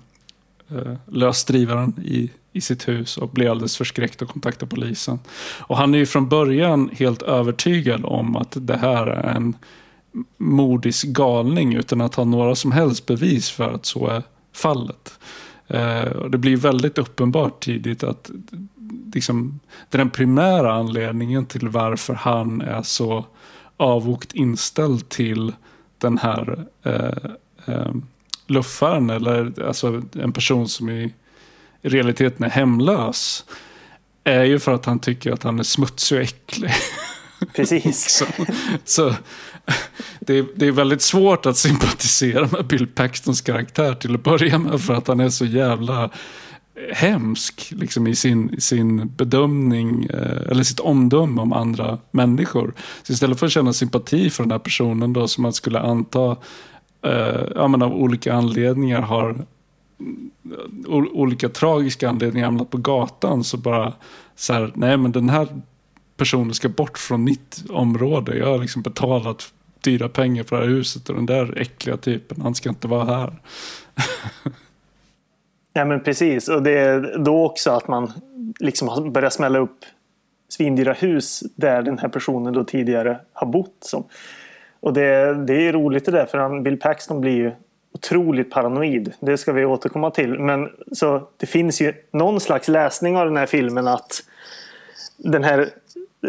Speaker 2: äh, lösdrivaren i, i sitt hus och blir alldeles förskräckt och kontaktar polisen. Och han är ju från början helt övertygad om att det här är en mordisk galning utan att ha några som helst bevis för att så är fallet. Eh, och det blir väldigt uppenbart tidigt att liksom, den primära anledningen till varför han är så avvokt inställd till den här eh, eh, luffaren eller alltså en person som i, i realiteten är hemlös är ju för att han tycker att han är smutsig och äcklig.
Speaker 1: Precis. (laughs)
Speaker 2: så, så (laughs) det, är, det är väldigt svårt att sympatisera med Bill Paxtons karaktär till att börja med för att han är så jävla hemsk liksom i sin, sin bedömning eh, eller sitt omdöme om andra människor. Så istället för att känna sympati för den här personen då som man skulle anta eh, menar, av olika anledningar har eh, olika tragiska anledningar hamnat på gatan så bara så här, nej men den här personer ska bort från mitt område. Jag har liksom betalat dyra pengar för det här huset och den där äckliga typen, han ska inte vara här. (laughs)
Speaker 1: Ja men precis och det är då också att man liksom börjar smälla upp svindyra hus där den här personen då tidigare har bott. Som. Och det, det är roligt det där för han, Bill Paxton blir ju otroligt paranoid. Det ska vi återkomma till. Men så det finns ju någon slags läsning av den här filmen att den här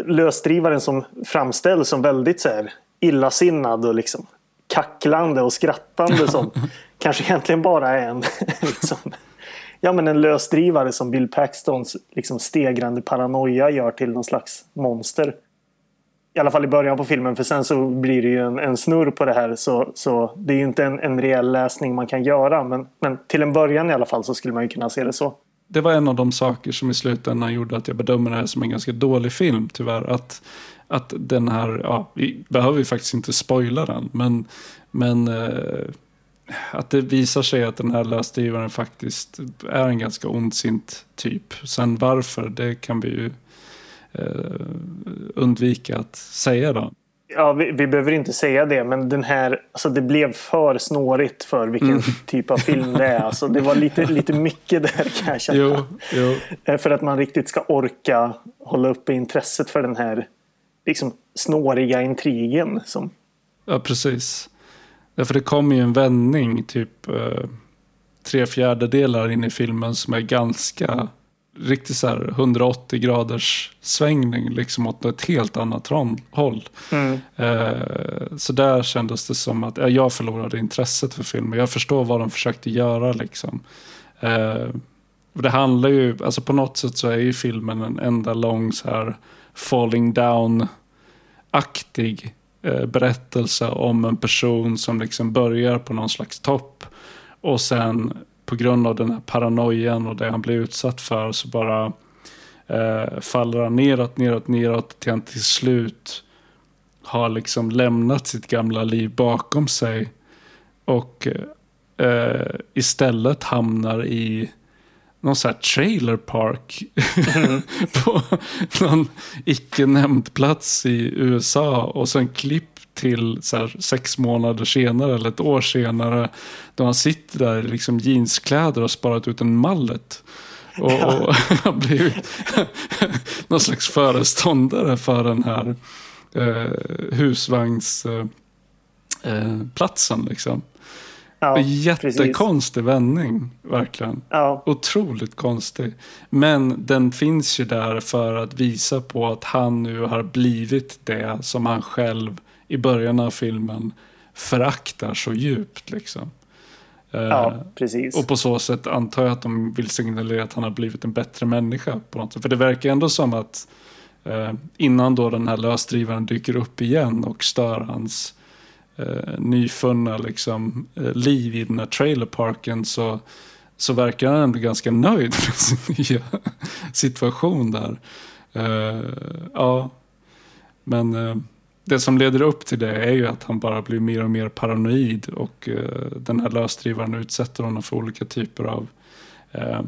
Speaker 1: lösdrivaren som framställs som väldigt så här illasinnad och liksom kacklande och skrattande (laughs) som kanske egentligen bara är en (laughs) liksom, ja, men en lösdrivare som Bill Paxtons liksom stegrande paranoia gör till någon slags monster. I alla fall i början på filmen för sen så blir det ju en, en snurr på det här så, så det är ju inte en, en reell läsning man kan göra men, men till en början i alla fall så skulle man ju kunna se det så.
Speaker 2: Det var en av de saker som i slutändan gjorde att jag bedömer det här som en ganska dålig film tyvärr. Att, att den här, ja, vi behöver ju faktiskt inte spoila den men, men eh, att det visar sig att den här lösdrivaren faktiskt är en ganska ondsint typ. Sen varför, det kan vi ju eh, undvika att säga då.
Speaker 1: Ja, vi, vi, behöver inte säga det, men den här, alltså det blev för snårigt för vilken mm. typ av film det är. Alltså det var lite, lite mycket där kan jag känna.
Speaker 2: Jo, jo.
Speaker 1: Eh, för att man riktigt ska orka hålla uppe intresset för den här liksom, snåriga intrigen. Som...
Speaker 2: Ja, precis. Därför det kommer ju en vändning, typ eh, tre fjärdedelar in i filmen som är ganska riktigt så här 180 graders svängning liksom åt ett helt annat håll. Mm. Eh, så där kändes det som att ja, jag förlorade intresset för filmen. Jag förstår vad de försökte göra liksom. Eh, det handlar ju, alltså på något sätt så är ju filmen en enda lång så här falling down-aktig Eh, berättelse om en person som liksom börjar på någon slags topp och sen på grund av den här paranoian och det han blir utsatt för så bara eh, faller han neråt, neråt, neråt till han till slut har liksom lämnat sitt gamla liv bakom sig och eh, istället hamnar i någon sån här trailer park mm. (laughs) på någon icke nämnd plats i USA och sen klipp till så här, sex månader senare eller ett år senare då han sitter där i liksom jeanskläder och sparat ut en mallet. Och, och (laughs) har blivit (laughs) någon slags föreståndare för den här eh, husvagnsplatsen. Eh, eh, liksom. Ja, Jättekonstig precis. vändning, verkligen. Ja. Otroligt konstig. Men den finns ju där för att visa på att han nu har blivit det som han själv i början av filmen föraktar så djupt. Liksom.
Speaker 1: Ja, eh, precis.
Speaker 2: Och på så sätt antar jag att de vill signalera att han har blivit en bättre människa. på något sätt. För det verkar ändå som att eh, innan då den här lösdrivaren dyker upp igen och stör hans eh, nyfunna liksom, liv i den här trailerparken så, så verkar han ändå ganska nöjd (laughs) med sin nya situation där. Eh, ja, men eh, det som leder upp till det är ju att han bara blir mer och mer paranoid och eh, den här lösdrivaren utsätter honom för olika typer av eh,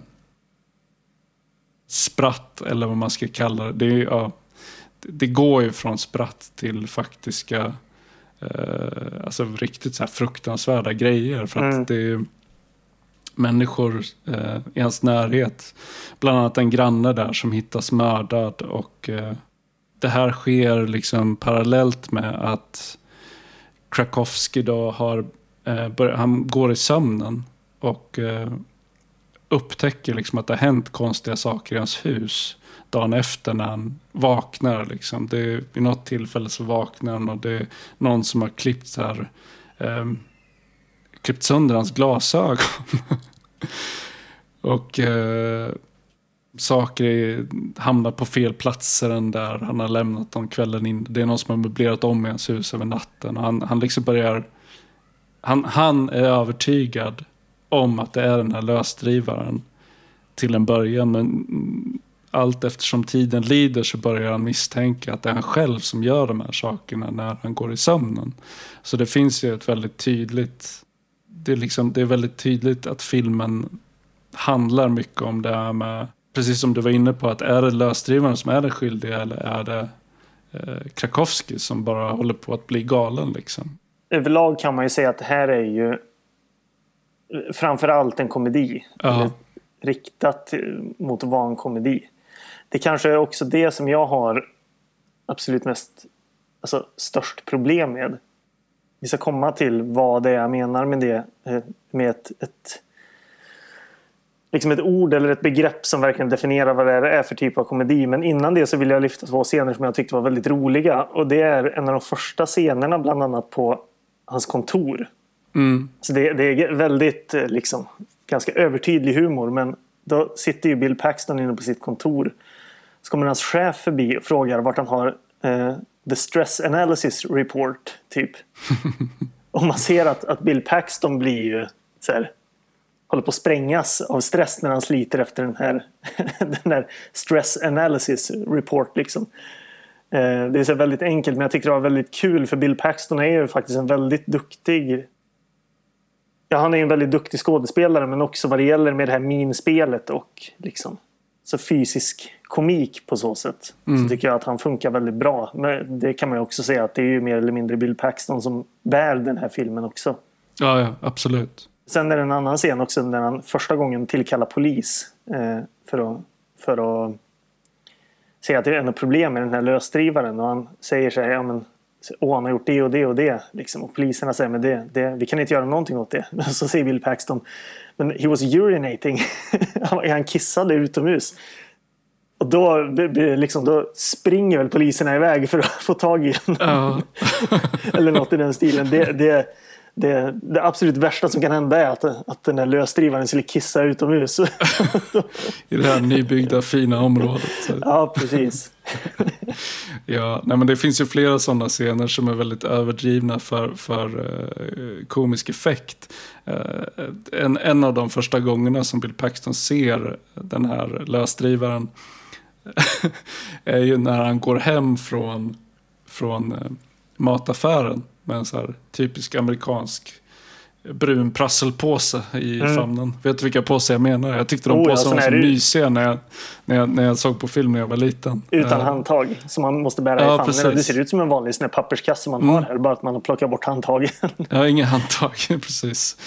Speaker 2: spratt eller vad man ska kalla det. Det, är, ja, det går ju från spratt till faktiska eh, alltså riktigt så fruktansvärda grejer. För att mm. det, människor eh, i hans närhet. Bland annat en granne där som hittas mördad. Och eh, det här sker liksom parallellt med att Krakowski då har, eh, bör, han går i sömnen och eh, upptäcker liksom att det har hänt konstiga saker i hans hus dagen efter när han vaknar. Liksom. Det är, vid något tillfälle så vaknar han och det är någon som har klippt, så här, eh, klippt sönder hans glasögon. (laughs) och eh, saker hamnar på fel platser än där han har lämnat dem kvällen in. Det är någon som har möblerat om i hans hus över natten. Och han, han liksom börjar... Han, han är övertygad om att det är den här lösdrivaren till en början. Men allt eftersom tiden lider så börjar han misstänka att det är han själv som gör de här sakerna när han går i sömnen. Så det finns ju ett väldigt tydligt... Det är, liksom, det är väldigt tydligt att filmen handlar mycket om det här med precis som du var inne på, att är det lösdrivaren som är den skyldiga eller är det eh, Krakowski som bara håller på att bli galen liksom?
Speaker 1: Överlag kan man ju säga att det här är ju framförallt en komedi. Ja. Riktat mot vankomedi. Det kanske är också det som jag har absolut mest alltså, störst problem med. Vi ska komma till vad det är jag menar med det. Eh, med ett, ett liksom ett ord eller ett begrepp som verkligen definierar vad det är för typ av komedi. Men innan det så vill jag lyfta två scener som jag tyckte var väldigt roliga. Och det är en av de första scenerna bland annat på hans kontor. Mm. Så det, det, är väldigt eh, liksom ganska övertydlig humor. Men då sitter ju Bill Paxton inne på sitt kontor. Så kommer hans chef förbi och frågar vart han har eh, The Stress Analysis Report typ. (laughs) och man ser att, att Bill Paxton blir ju så här, håller på att sprängas av stress när han sliter efter den här, (laughs) den här stress analysis report. Liksom. Eh, det är så väldigt enkelt men jag tycker det var väldigt kul för Bill Paxton är ju faktiskt en väldigt duktig Ja, han är en väldigt duktig skådespelare men också vad det gäller med det här minspelet och liksom så fysisk komik på så sätt. Mm. Så tycker jag att han funkar väldigt bra. Men det kan man ju också säga att det är ju mer eller mindre Bill Paxton som bär den här filmen också.
Speaker 2: Ja, ja absolut.
Speaker 1: Sen är det en annan scen också när han första gången tillkallar polis eh, för, att, för att se att det är något problem med den här lösdrivaren och han säger så här, ja men Åh, han har gjort det och det och det. Liksom. Och poliserna säger men det, det, vi kan inte göra någonting åt det. (laughs) Men så säger Bill Paxton men he was urinating. (laughs) han kissade utomhus. Och då, liksom, då springer väl poliserna iväg för att få tag i den. Uh. (laughs) Eller något i den stilen. Det, det, det, det, absolut värsta som kan hända är att, att den där lösdrivaren skulle kissa utomhus. (laughs)
Speaker 2: I det här nybyggda fina området.
Speaker 1: Ja, precis. (laughs)
Speaker 2: ja, nej, men det finns ju flera sådana scener som är väldigt överdrivna för, för uh, komisk effekt. Uh, en, en av de första gångerna som Bill Paxton ser den här lösdrivaren (laughs) är ju när han går hem från, från uh, mataffären med en så här typisk amerikansk brun prasselpåse i mm. famnen. Vet du vilka påsar jag menar? Jag tyckte de oh, påsarna var så mysiga när jag, när, jag, när jag såg på film när jag var liten.
Speaker 1: Utan uh, handtag som man måste bära ja, i famnen. Precis. Det ser ut som en vanlig sån papperskasse man mm. har här. Bara att man har plockat bort handtagen. (laughs)
Speaker 2: ja, inga handtag. (laughs) precis.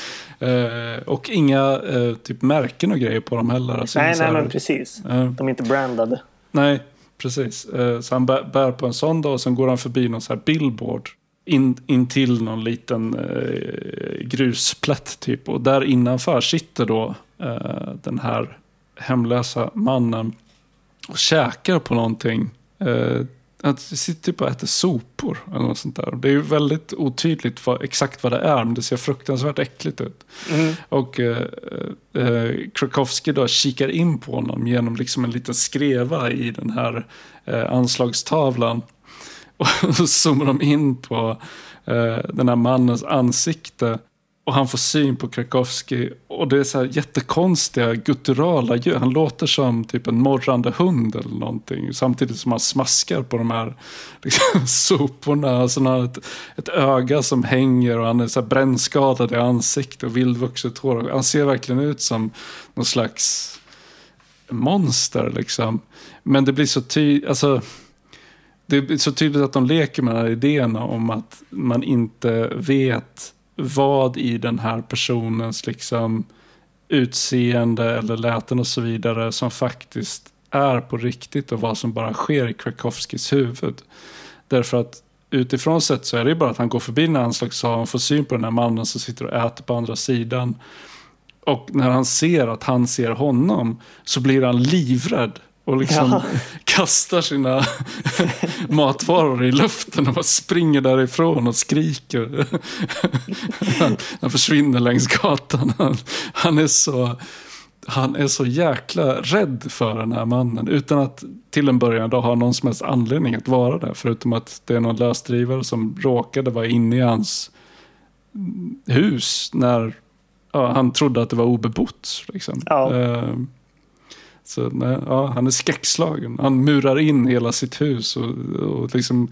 Speaker 2: Uh, och inga uh, typ märken och grejer på dem heller.
Speaker 1: Alltså, nej, nej, men precis. de är inte brandade.
Speaker 2: Nej, precis. så han bär, bär på en sån dag och sen går han förbi någon så här billboard in, in till någon liten eh, grusplätt typ. Och där innanför sitter då eh, den här hemlösa mannen och käkar på någonting. Eh, att sitter typ och äter sopor eller något sånt där. Det är ju väldigt otydligt vad, exakt vad det är, men det ser fruktansvärt äckligt ut. Mm. Och eh, eh, Krakowski då kikar in på honom genom liksom en liten skreva i den här eh, anslagstavlan. Och så zoomar de in på eh, den här mannens ansikte. Och han får syn på Krakowski. Och det är så här jättekonstiga gutturala ljud. Han låter som typ en morrande hund eller någonting. Samtidigt som han smaskar på de här (laughs) liksom, soporna. Alltså han har ett, ett öga som hänger och han är så här brännskadad i ansiktet och vildvuxet hår. Han ser verkligen ut som någon slags monster liksom. Men det blir så tydligt. Alltså, det är så tydligt att de leker med den här idéerna om att man inte vet vad i den här personens liksom utseende eller läten och så vidare som faktiskt är på riktigt och vad som bara sker i Krakowskis huvud. Därför att utifrån sett så är det ju bara att han går förbi den här anslagstavlan och får syn på den här mannen som sitter och äter på andra sidan. Och när han ser att han ser honom så blir han livrädd och liksom ja. kastar sina (laughs) matvaror i luften och bara springer därifrån och skriker. han, han försvinner längs gatan. Han, han, är så, han är så jäkla rädd för den här mannen utan att till en början då ha någon som helst anledning att vara där. Förutom att det är någon lösdrivare som råkade vara inne i hans hus när ja, han trodde att det var obebott. Liksom. Ja. Uh, så nej, ja, han är skräckslagen. Han murar in hela sitt hus och, och liksom,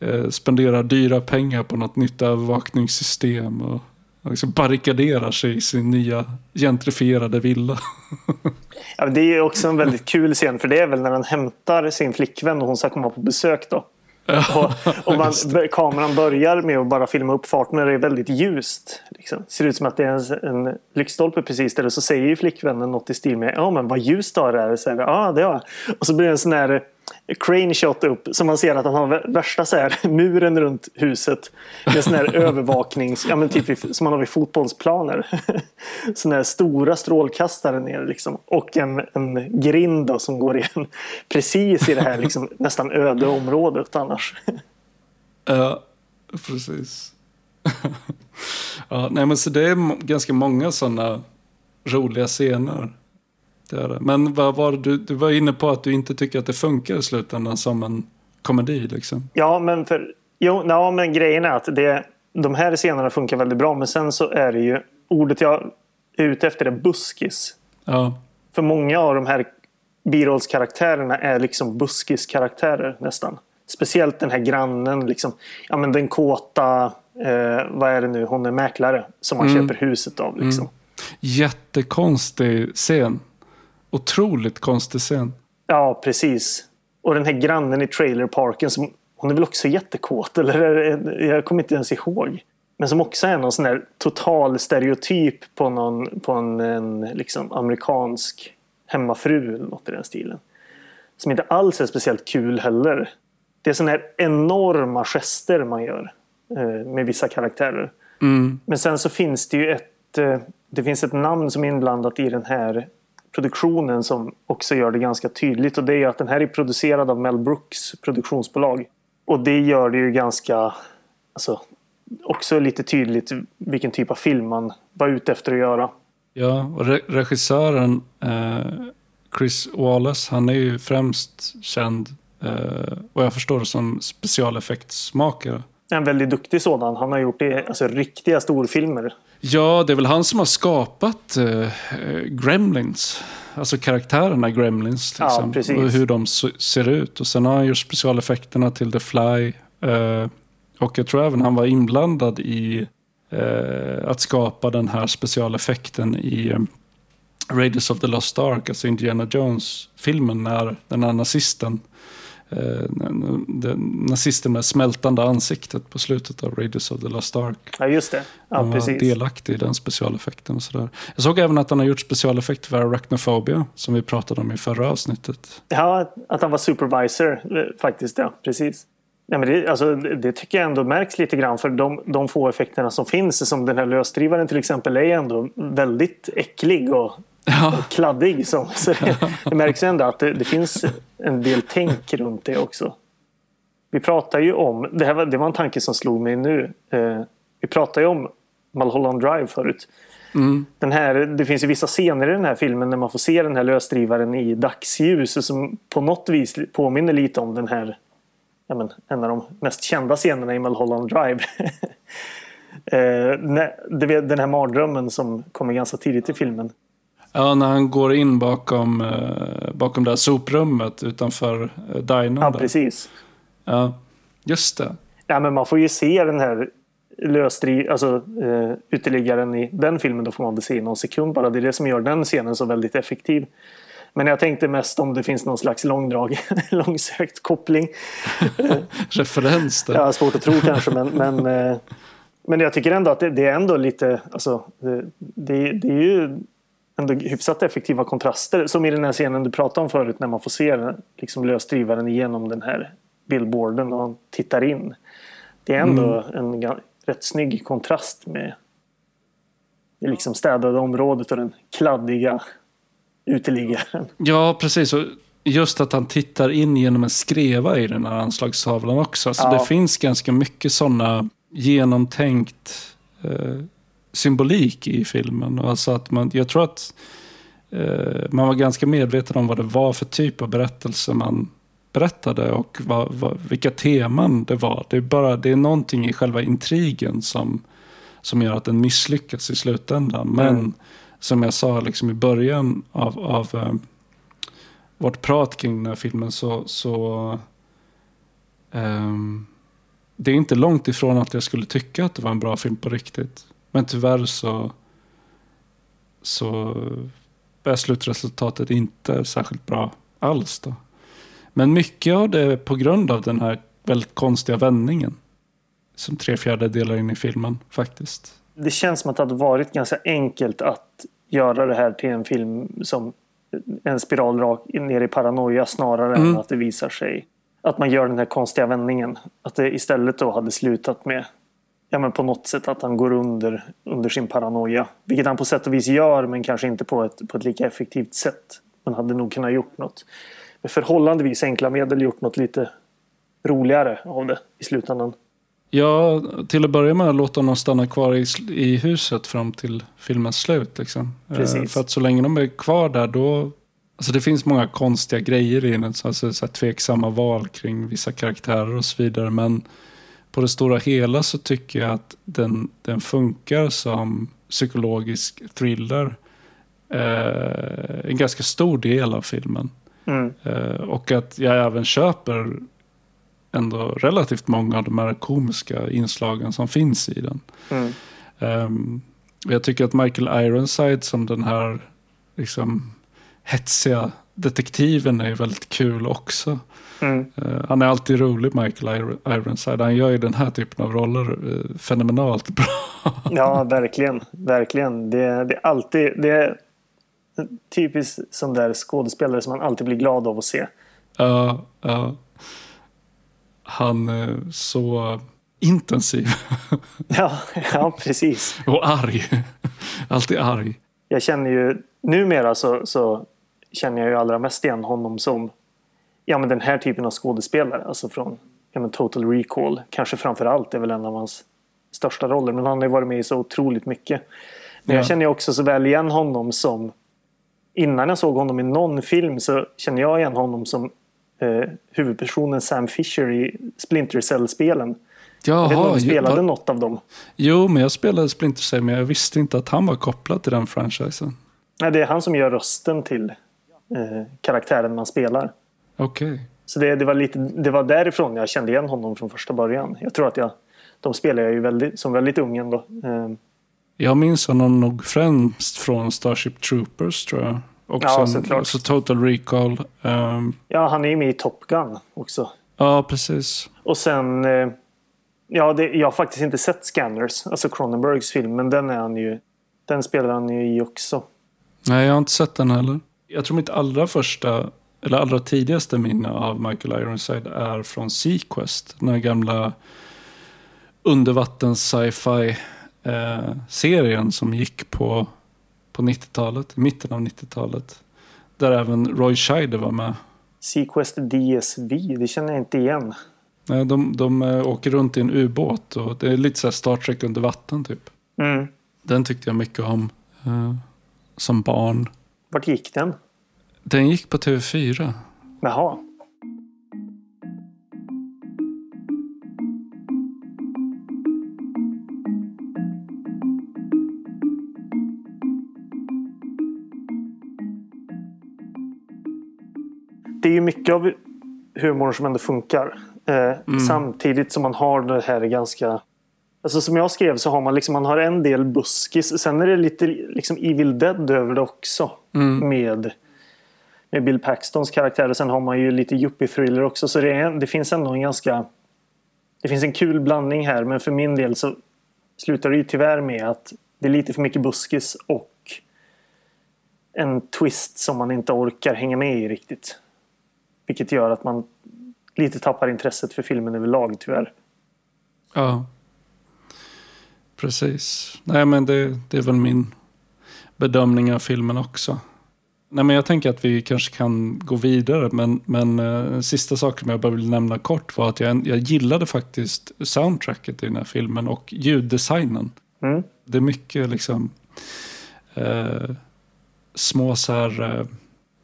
Speaker 2: eh, spenderar dyra pengar på något nytt övervakningssystem. Och, och liksom barrikaderar sig i sin nya gentrifierade villa.
Speaker 1: ja, det är också en väldigt kul scen för det är väl när han hämtar sin flickvän och hon ska komma på besök då. Och, och man, (laughs) kameran börjar med att bara filma upp farten när det är väldigt ljust. Liksom. Ser ut som att det är en, en lyktstolpe precis där. Och så säger ju flickvännen något i stil med Ja men vad ljust det är. Så här, ja det var. Och så blir det en sån här crane shot upp så man ser att han har värsta så här, muren runt huset med sån här (laughs) övervaknings, ja men typ som man har vid fotbollsplaner. (laughs) Sån här stora strålkastare ner liksom och en, en grind då, som går in (laughs) precis i det här liksom, nästan öde området annars.
Speaker 2: Ja, precis. ja, nej men så det är ganska många sådana roliga scener. Det är det. Men vad var du, du var inne på att du inte tycker att det funkar i slutändan som en komedi. Liksom.
Speaker 1: Ja, men, för, jo, ja, men grejen är att det, de här scenerna funkar väldigt bra. Men sen så är det ju ordet jag är ute efter är buskis.
Speaker 2: Ja.
Speaker 1: För många av de här birollskaraktärerna är liksom buskiskaraktärer nästan. Speciellt den här grannen, liksom, ja, men den kåta, eh, vad är det nu, hon är mäklare som man mm. köper huset av. Liksom. Mm.
Speaker 2: Jättekonstig scen. Otroligt konstig scen.
Speaker 1: Ja, precis. Och den här grannen i trailerparken, som, hon är väl också jättekåt? Eller jag kommer inte ens ihåg. Men som också är någon sån där total stereotyp på, någon, på en, en liksom amerikansk hemmafru eller något i den stilen. Som inte alls är speciellt kul heller. Det är såna här enorma gester man gör eh, med vissa karaktärer.
Speaker 2: Mm.
Speaker 1: Men sen så finns det ju ett, eh, det finns ett namn som är inblandat i den här produktionen som också gör det ganska tydligt. Och det är att den här är producerad av Mel Brooks produktionsbolag. Och det gör det ju ganska, alltså, också lite tydligt vilken typ av film man var ute efter att göra.
Speaker 2: Ja, och re regissören eh, Chris Wallace, han är ju främst känd, eh, och jag förstår det som specialeffektsmakare.
Speaker 1: En väldigt duktig sådan. Han har gjort det, alltså, riktiga storfilmer.
Speaker 2: Ja, det är väl han som har skapat uh, Gremlins. Alltså karaktärerna Gremlins. Liksom, ja, och hur de ser ut. Och sen har han gjort specialeffekterna till The Fly. Uh, och jag tror även han var inblandad i uh, att skapa den här specialeffekten i um, Raiders of the Lost Ark, alltså Indiana Jones-filmen när den här nazisten eh, nazisten med smältande ansiktet på slutet av Raiders of the Lost Ark.
Speaker 1: Ja, just det. Ja, han
Speaker 2: var delaktig i den specialeffekten och sådär. Jag såg även att han har gjort specialeffekter för Arachnophobia, som vi pratade om i förra avsnittet.
Speaker 1: Ja, att han var supervisor eh, faktiskt, ja. Precis. Ja, men det, alltså, det tycker jag ändå märks lite grann för de, de få effekterna som finns. Som den här lösdrivaren till exempel är ändå väldigt äcklig och ja. kladdig. Så, så det, det märks ändå att det, det, finns en del tänk runt det också. Vi pratar ju om, det, här var, det var en tanke som slog mig nu. Eh, vi pratade ju om Mulholland Drive förut.
Speaker 2: Mm.
Speaker 1: Den här, det finns ju vissa scener i den här filmen när man får se den här lösdrivaren i dagsljus som på något vis påminner lite om den här men, en av de mest kända scenerna i Mulholland Drive. (laughs) eh, den här mardrömmen som kommer ganska tidigt i filmen.
Speaker 2: Ja, när han går in bakom, eh, bakom det här soprummet utanför eh, dinern.
Speaker 1: Ja, precis.
Speaker 2: Ja, just det.
Speaker 1: Ja, men man får ju se den här lösdriv, alltså eh, uteliggaren i den filmen. Då får man väl se i någon sekund bara. Det är det som gör den scenen så väldigt effektiv. Men jag tänkte mest om det finns någon slags långdrag, (laughs) långsökt koppling. (laughs)
Speaker 2: Referens där.
Speaker 1: Ja, svårt att tro kanske, men, men, men jag tycker ändå att det, det är ändå lite, alltså, det, det, det är ju ändå hyfsat effektiva kontraster. Som i den här scenen du pratade om förut när man får se liksom lösdrivaren igenom den här billboarden och han tittar in. Det är ändå mm. en rätt snygg kontrast med det liksom städade området och den kladdiga uteliggaren.
Speaker 2: Ja, precis. Och just att han tittar in genom en skreva i den här anslagstavlan också. Så ja. det finns ganska mycket sådana genomtänkt eh, symbolik i filmen. Alltså att man, jag tror att eh, man var ganska medveten om vad det var för typ av berättelse man berättade och vad, vad, vilka teman det var. Det är, bara, det är någonting i själva intrigen som, som gör att den misslyckas i slutändan. Men mm. som jag sa liksom i början av, av eh, vårt prat kring den här filmen så, så um, det är inte långt ifrån att jag skulle tycka att det var en bra film på riktigt. Men tyvärr så, så är slutresultatet inte särskilt bra alls. Då. Men mycket av det är på grund av den här väldigt konstiga vändningen. Som tre fjärdedelar in i filmen faktiskt.
Speaker 1: Det känns som att det hade varit ganska enkelt att göra det här till en film som en spiral rakt ner i paranoia snarare mm. än att det visar sig att man gör den här konstiga vändningen. Att det istället då hade slutat med ja, men på något sätt att han går under, under sin paranoia. Vilket han på sätt och vis gör men kanske inte på ett, på ett lika effektivt sätt. Man hade nog kunnat gjort något med förhållandevis enkla medel gjort något lite roligare av det i slutändan.
Speaker 2: Ja, till att börja med låta honom stanna kvar i, i huset fram till filmens slut. Liksom.
Speaker 1: Precis. Eh,
Speaker 2: för att så länge de är kvar där då... Alltså det finns många konstiga grejer i den. Alltså så tveksamma val kring vissa karaktärer och så vidare. Men på det stora hela så tycker jag att den, den funkar som psykologisk thriller. Eh, en ganska stor del av filmen.
Speaker 1: Mm.
Speaker 2: Eh, och att jag även köper ändå relativt många av de här komiska inslagen som finns i den.
Speaker 1: Mm.
Speaker 2: Um, jag tycker att Michael Ironside som den här liksom, hetsiga detektiven är väldigt kul också.
Speaker 1: Mm.
Speaker 2: Uh, han är alltid rolig, Michael Ironside. Han gör ju den här typen av roller uh, fenomenalt (laughs) bra.
Speaker 1: ja, verkligen. Verkligen. Det, det, är alltid... Det är typiskt sån där skådespelare som man alltid blir glad av att se.
Speaker 2: Ja, ja han är så intensiv. (laughs)
Speaker 1: ja, ja, precis.
Speaker 2: Och arg. (laughs) Alltid arg.
Speaker 1: Jag känner ju numera så, så känner jag ju allra mest igen honom som ja, men den här typen av skådespelare. Alltså från ja, men Total Recall. Kanske framför allt är väl en av hans största roller. Men han har ju varit med i så otroligt mycket. Men ja. jag känner också så väl igen honom som innan jag såg honom i någon film så känner jag igen honom som eh, huvudpersonen Sam Fisher i Splinter Cell-spelen.
Speaker 2: Jaha, jag vet
Speaker 1: inte om du spelade ju, något av dem?
Speaker 2: Jo, men jag spelade Splinter Cell men jag visste inte att han var kopplad till den franchisen.
Speaker 1: Nej, det är han som gör rösten till eh, karaktären man spelar.
Speaker 2: Okej. Okay.
Speaker 1: Så det, det, var lite, det var därifrån jag kände igen honom från första början. Jag tror att jag, de spelar jag ju väldigt, som väldigt ung ändå. Eh.
Speaker 2: Jag minns honom nog främst från Starship Troopers tror jag. Och ja, sen, såklart. Så Total Recall. Um...
Speaker 1: Ja, han är ju med i Top Gun också.
Speaker 2: Ja, precis.
Speaker 1: Och sen... Eh, ja, det, jag har faktiskt inte sett Scanners, alltså Cronenbergs film, men den är han ju... Den spelar han ju i också.
Speaker 2: Nej, jag har inte sett den heller. Jag tror mitt allra första, eller allra tidigaste minne av Michael Ironside är från Sequest. Den här gamla undervattens sci-fi eh, serien som gick på på 90-talet, i mitten av 90-talet. Där även Roy Scheider var med.
Speaker 1: Sequest DSV, det känner jag inte igen.
Speaker 2: Nej, de, de äh, åker runt i en ubåt och det är lite så Star Trek under vatten typ.
Speaker 1: Mm.
Speaker 2: Den tyckte jag mycket om äh, som barn.
Speaker 1: Vart gick den?
Speaker 2: Den gick på TV4.
Speaker 1: Jaha. det är ju mycket av humorn som ändå funkar. Eh, mm. Samtidigt som man har det här ganska... Alltså som jag skrev så har man liksom man har en del buskis. Sen är det lite liksom Evil Dead över det också.
Speaker 2: Mm.
Speaker 1: Med, med Bill Paxtons karaktär. Och sen har man ju lite yuppie-thriller också. Så det, är, det finns ändå en ganska... Det finns en kul blandning här. Men för min del så slutar det ju tyvärr med att det är lite för mycket buskis och en twist som man inte orkar hänga med i riktigt. Vilket gör att man lite tappar intresset för filmen överlag tyvärr.
Speaker 2: Ja. Precis. Nej men det, det är väl min bedömning av filmen också. Nej, men jag tänker att vi kanske kan gå vidare, men, men uh, sista saken jag bara vill nämna kort var att jag, jag gillade faktiskt soundtracket i den här filmen och ljuddesignen.
Speaker 1: Mm.
Speaker 2: Det är mycket liksom uh, små så här uh,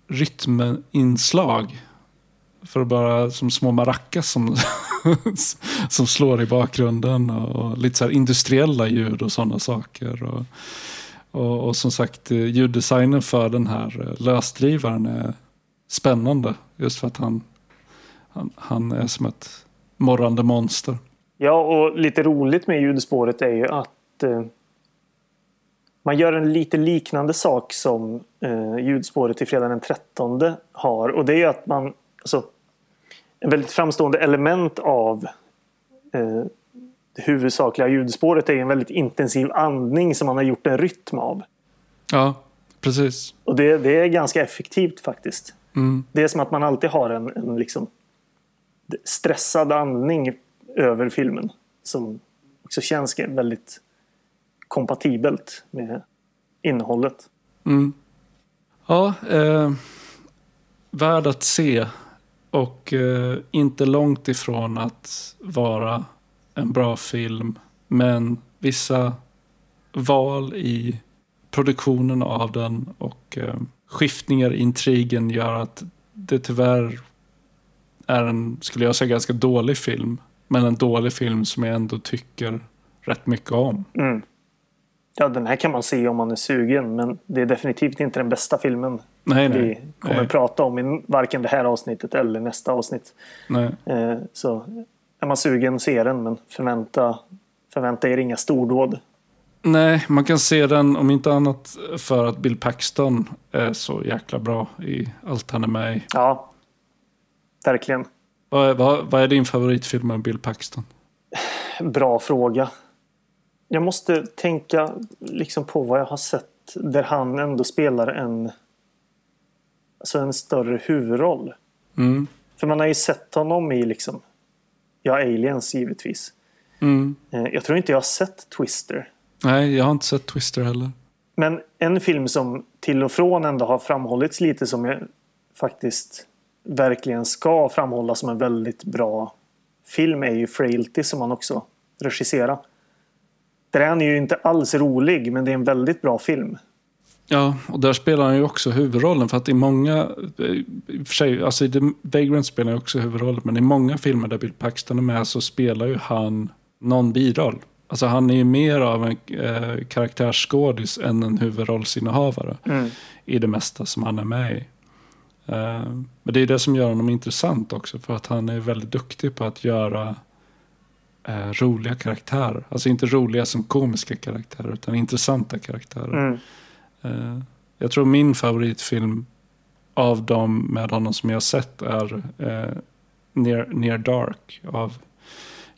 Speaker 2: rytminslag. För att bara som små maracas som, (laughs) (laughs) som slår i bakgrunden och, lite så här industriella ljud och sådana saker. Och, och, och, som sagt, eh, ljuddesignen för den här eh, lösdrivaren är spännande. Just för att han, han, han är som ett morrande monster.
Speaker 1: Ja, och lite roligt med ljudspåret är ju att eh, man gör en lite liknande sak som eh, ljudspåret i Fredag den 13 har. Och det är ju att man, alltså, väldigt framstående element av eh, det huvudsakliga ljudspåret är en väldigt intensiv andning som man har gjort en rytm av.
Speaker 2: Ja, precis.
Speaker 1: Och det, det är ganska effektivt faktiskt.
Speaker 2: Mm.
Speaker 1: Det är som att man alltid har en, en liksom stressad andning över filmen. Som också känns väldigt kompatibelt med innehållet.
Speaker 2: Mm. Ja, eh, värd att se. Och eh, inte långt ifrån att vara en bra film. Men vissa val i produktionen av den och eh, skiftningar i intrigen gör att det tyvärr är en, skulle jag säga, ganska dålig film. Men en dålig film som jag ändå tycker rätt mycket om.
Speaker 1: Mm. Ja, den här kan man se om man är sugen. Men det är definitivt inte den bästa filmen
Speaker 2: nej, nej,
Speaker 1: vi kommer
Speaker 2: nej.
Speaker 1: prata om i varken det här avsnittet eller nästa avsnitt. Eh, så är man sugen, se den. Men förvänta, förvänta er inga stordåd.
Speaker 2: Nej, man kan se den om inte annat för att Bill Paxton är så jäkla bra i allt han är med i.
Speaker 1: Ja, verkligen.
Speaker 2: Vad är, vad, vad är din favoritfilm med Bill Paxton? (sighs)
Speaker 1: Bra fråga. Jag måste tänka liksom på vad jag har sett där han ändå spelar en, alltså en större huvudroll.
Speaker 2: Mm.
Speaker 1: För man har ju sett honom i liksom, ja, Aliens givetvis.
Speaker 2: Mm.
Speaker 1: Eh, Jag tror inte jag har sett Twister.
Speaker 2: Nej, jag har inte sett Twister heller.
Speaker 1: Men en film som till och från ändå har framhållits lite som jag faktiskt verkligen ska framhålla som en väldigt bra film är ju Frailty som han också regisserar. Där är han ju inte alls rolig men det är en väldigt bra film.
Speaker 2: Ja, och där spelar han ju också huvudrollen. För att i många, eh, i för sig, alltså i The Vagrant spelar han också huvudrollen. Men i många filmer där Bill Paxton är med så spelar ju han någon biroll. Alltså han är ju mer av en eh, karaktärsskådis än en huvudrollsinnehavare.
Speaker 1: Mm.
Speaker 2: I det mesta som han är med i. Eh, men det är det som gör honom intressant också. För att han är väldigt duktig på att göra eh, roliga karaktärer. Alltså inte roliga som komiska karaktärer utan intressanta karaktärer.
Speaker 1: Mm.
Speaker 2: Eh, jag tror min favoritfilm av dem med honom som jag har sett är eh, Near, Near Dark av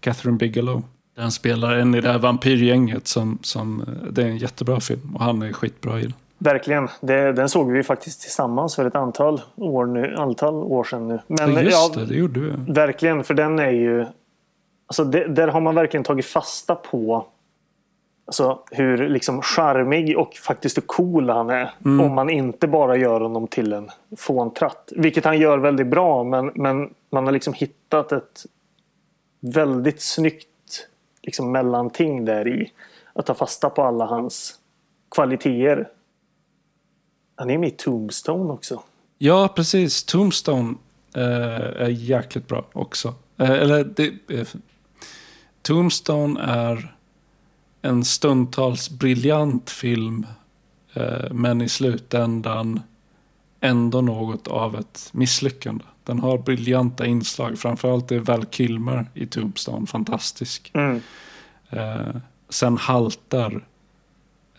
Speaker 2: Catherine Bigelow. Den spelar en i det här vampyrgänget som, som eh, det är en jättebra film och han är skitbra i den.
Speaker 1: Verkligen. Det, den såg vi faktiskt tillsammans för ett antal år, nu, antal år sedan nu. Men,
Speaker 2: ja, just
Speaker 1: ja,
Speaker 2: det, det gjorde vi.
Speaker 1: Verkligen, för den är ju... Alltså det, där har man verkligen tagit fasta på alltså, hur liksom charmig och faktiskt hur cool han är. Om man inte bara gör honom till en fåntratt. Vilket han gör väldigt bra, men, men man har liksom hittat ett väldigt snyggt liksom, mellanting där i. Att ta fasta på alla hans kvaliteter. Han är med i Tombstone också.
Speaker 2: Ja, precis. Tombstone eh, är jäkligt bra också. Eh, eller det, eh, Tombstone är en stundtals briljant film. Eh, men i slutändan ändå något av ett misslyckande. Den har briljanta inslag. Framförallt är Val Kilmer i Tombstone fantastisk.
Speaker 1: Mm.
Speaker 2: Eh, sen haltar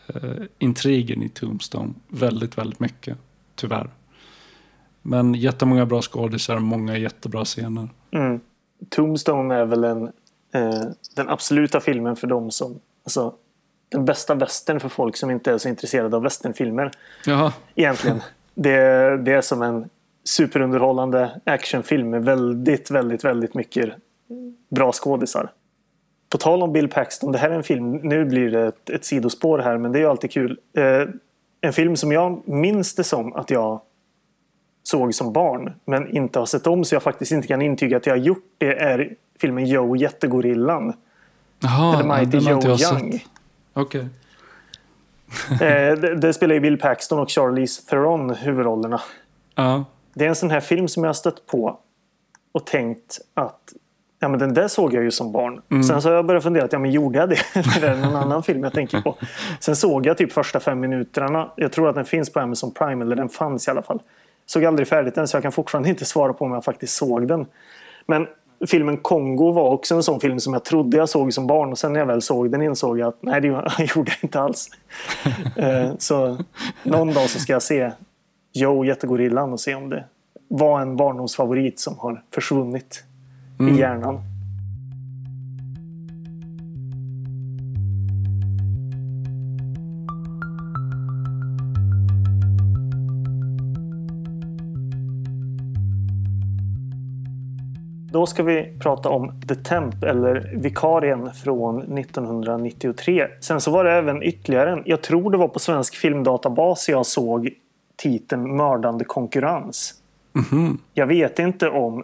Speaker 2: eh, intrigen i Tombstone väldigt, väldigt mycket. Tyvärr. Men jättemånga bra skådisar, många jättebra scener.
Speaker 1: Mm. Tombstone är väl en, eh, den absoluta filmen för dem som alltså, den bästa västern för folk som inte är så intresserade av västernfilmer.
Speaker 2: Jaha.
Speaker 1: Egentligen. Det, det är som en superunderhållande actionfilm med väldigt, väldigt, väldigt mycket bra skådisar. På tal om Bill Paxton, det här är en film, nu blir det ett, ett sidospår här men det är ju alltid kul. Eh, en film som jag minns det som att jag såg som barn men inte har sett om så jag faktiskt inte kan intyga att jag har gjort det är filmen Joe Jättegorillan.
Speaker 2: Jaha,
Speaker 1: Eller Mighty Joe Young.
Speaker 2: Okej. (laughs)
Speaker 1: Eh, det, det spelar ju Bill Paxton och Charlize Theron huvudrollerna.
Speaker 2: Ja.
Speaker 1: Det är en sån här film som jag har stött på och tänkt att ja, men den där såg jag ju som barn.
Speaker 2: Mm.
Speaker 1: Sen så har jag börjat fundera, att, ja, men gjorde jag det? Eller (laughs) är det någon annan film jag tänker på? (laughs) Sen såg jag typ första fem minuterna. Jag tror att den finns på Amazon Prime, eller den fanns i alla fall. Såg aldrig färdigt den, så jag kan fortfarande inte svara på om jag faktiskt såg den. Men filmen Kongo var också en sån film som jag trodde jag såg som barn. Och sen när jag väl såg den insåg jag att nej, det (laughs) gjorde jag inte alls. (laughs) Eh, så någon dag så ska jag se Joe Jättegorillan och se om det var en barndomsfavorit som har försvunnit i hjärnan. Då ska vi prata om The Temp eller Vikarien från 1993. Sen så var det även ytterligare en, jag tror det var på Svensk Filmdatabas jag såg titeln Mördande konkurrens. Jag vet inte om...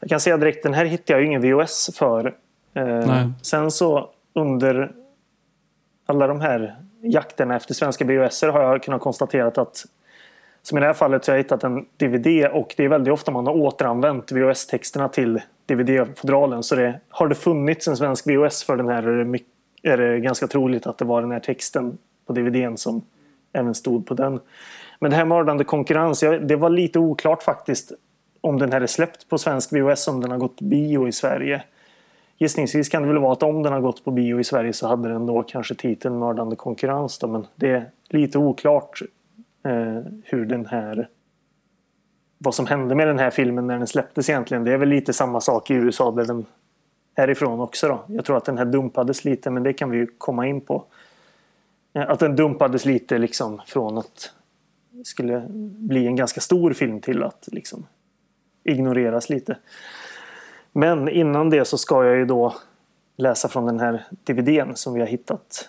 Speaker 1: Jag kan säga direkt, den här hittade jag ingen VOS för. Eh, sen så under alla de här jakterna efter svenska VHS har jag kunnat konstatera att som i det här fallet så har jag hittat en DVD och det är väldigt ofta man har återanvänt VHS-texterna till DVD-fodralen. Så det, har det funnits en svensk VHS för den här är det, mycket, är det ganska troligt att det var den här texten på DVDn som även stod på den. Men det här mördande konkurrens, jag, det var lite oklart faktiskt om den här är släppt på svensk VHS, om den har gått bio i Sverige. Gissningsvis kan det väl vara att om den har gått på bio i Sverige så hade den då kanske titeln Mördande konkurrens. Då, men det är lite oklart Eh, hur den här vad som hände med den här filmen när den släpptes egentligen. Det är väl lite samma sak i USA där den är ifrån också. Då. Jag tror att den här dumpades lite men det kan vi ju komma in på. Eh, att den dumpades lite liksom från att det skulle bli en ganska stor film till att liksom ignoreras lite. Men innan det så ska jag ju då läsa från den här DVDn som vi har hittat.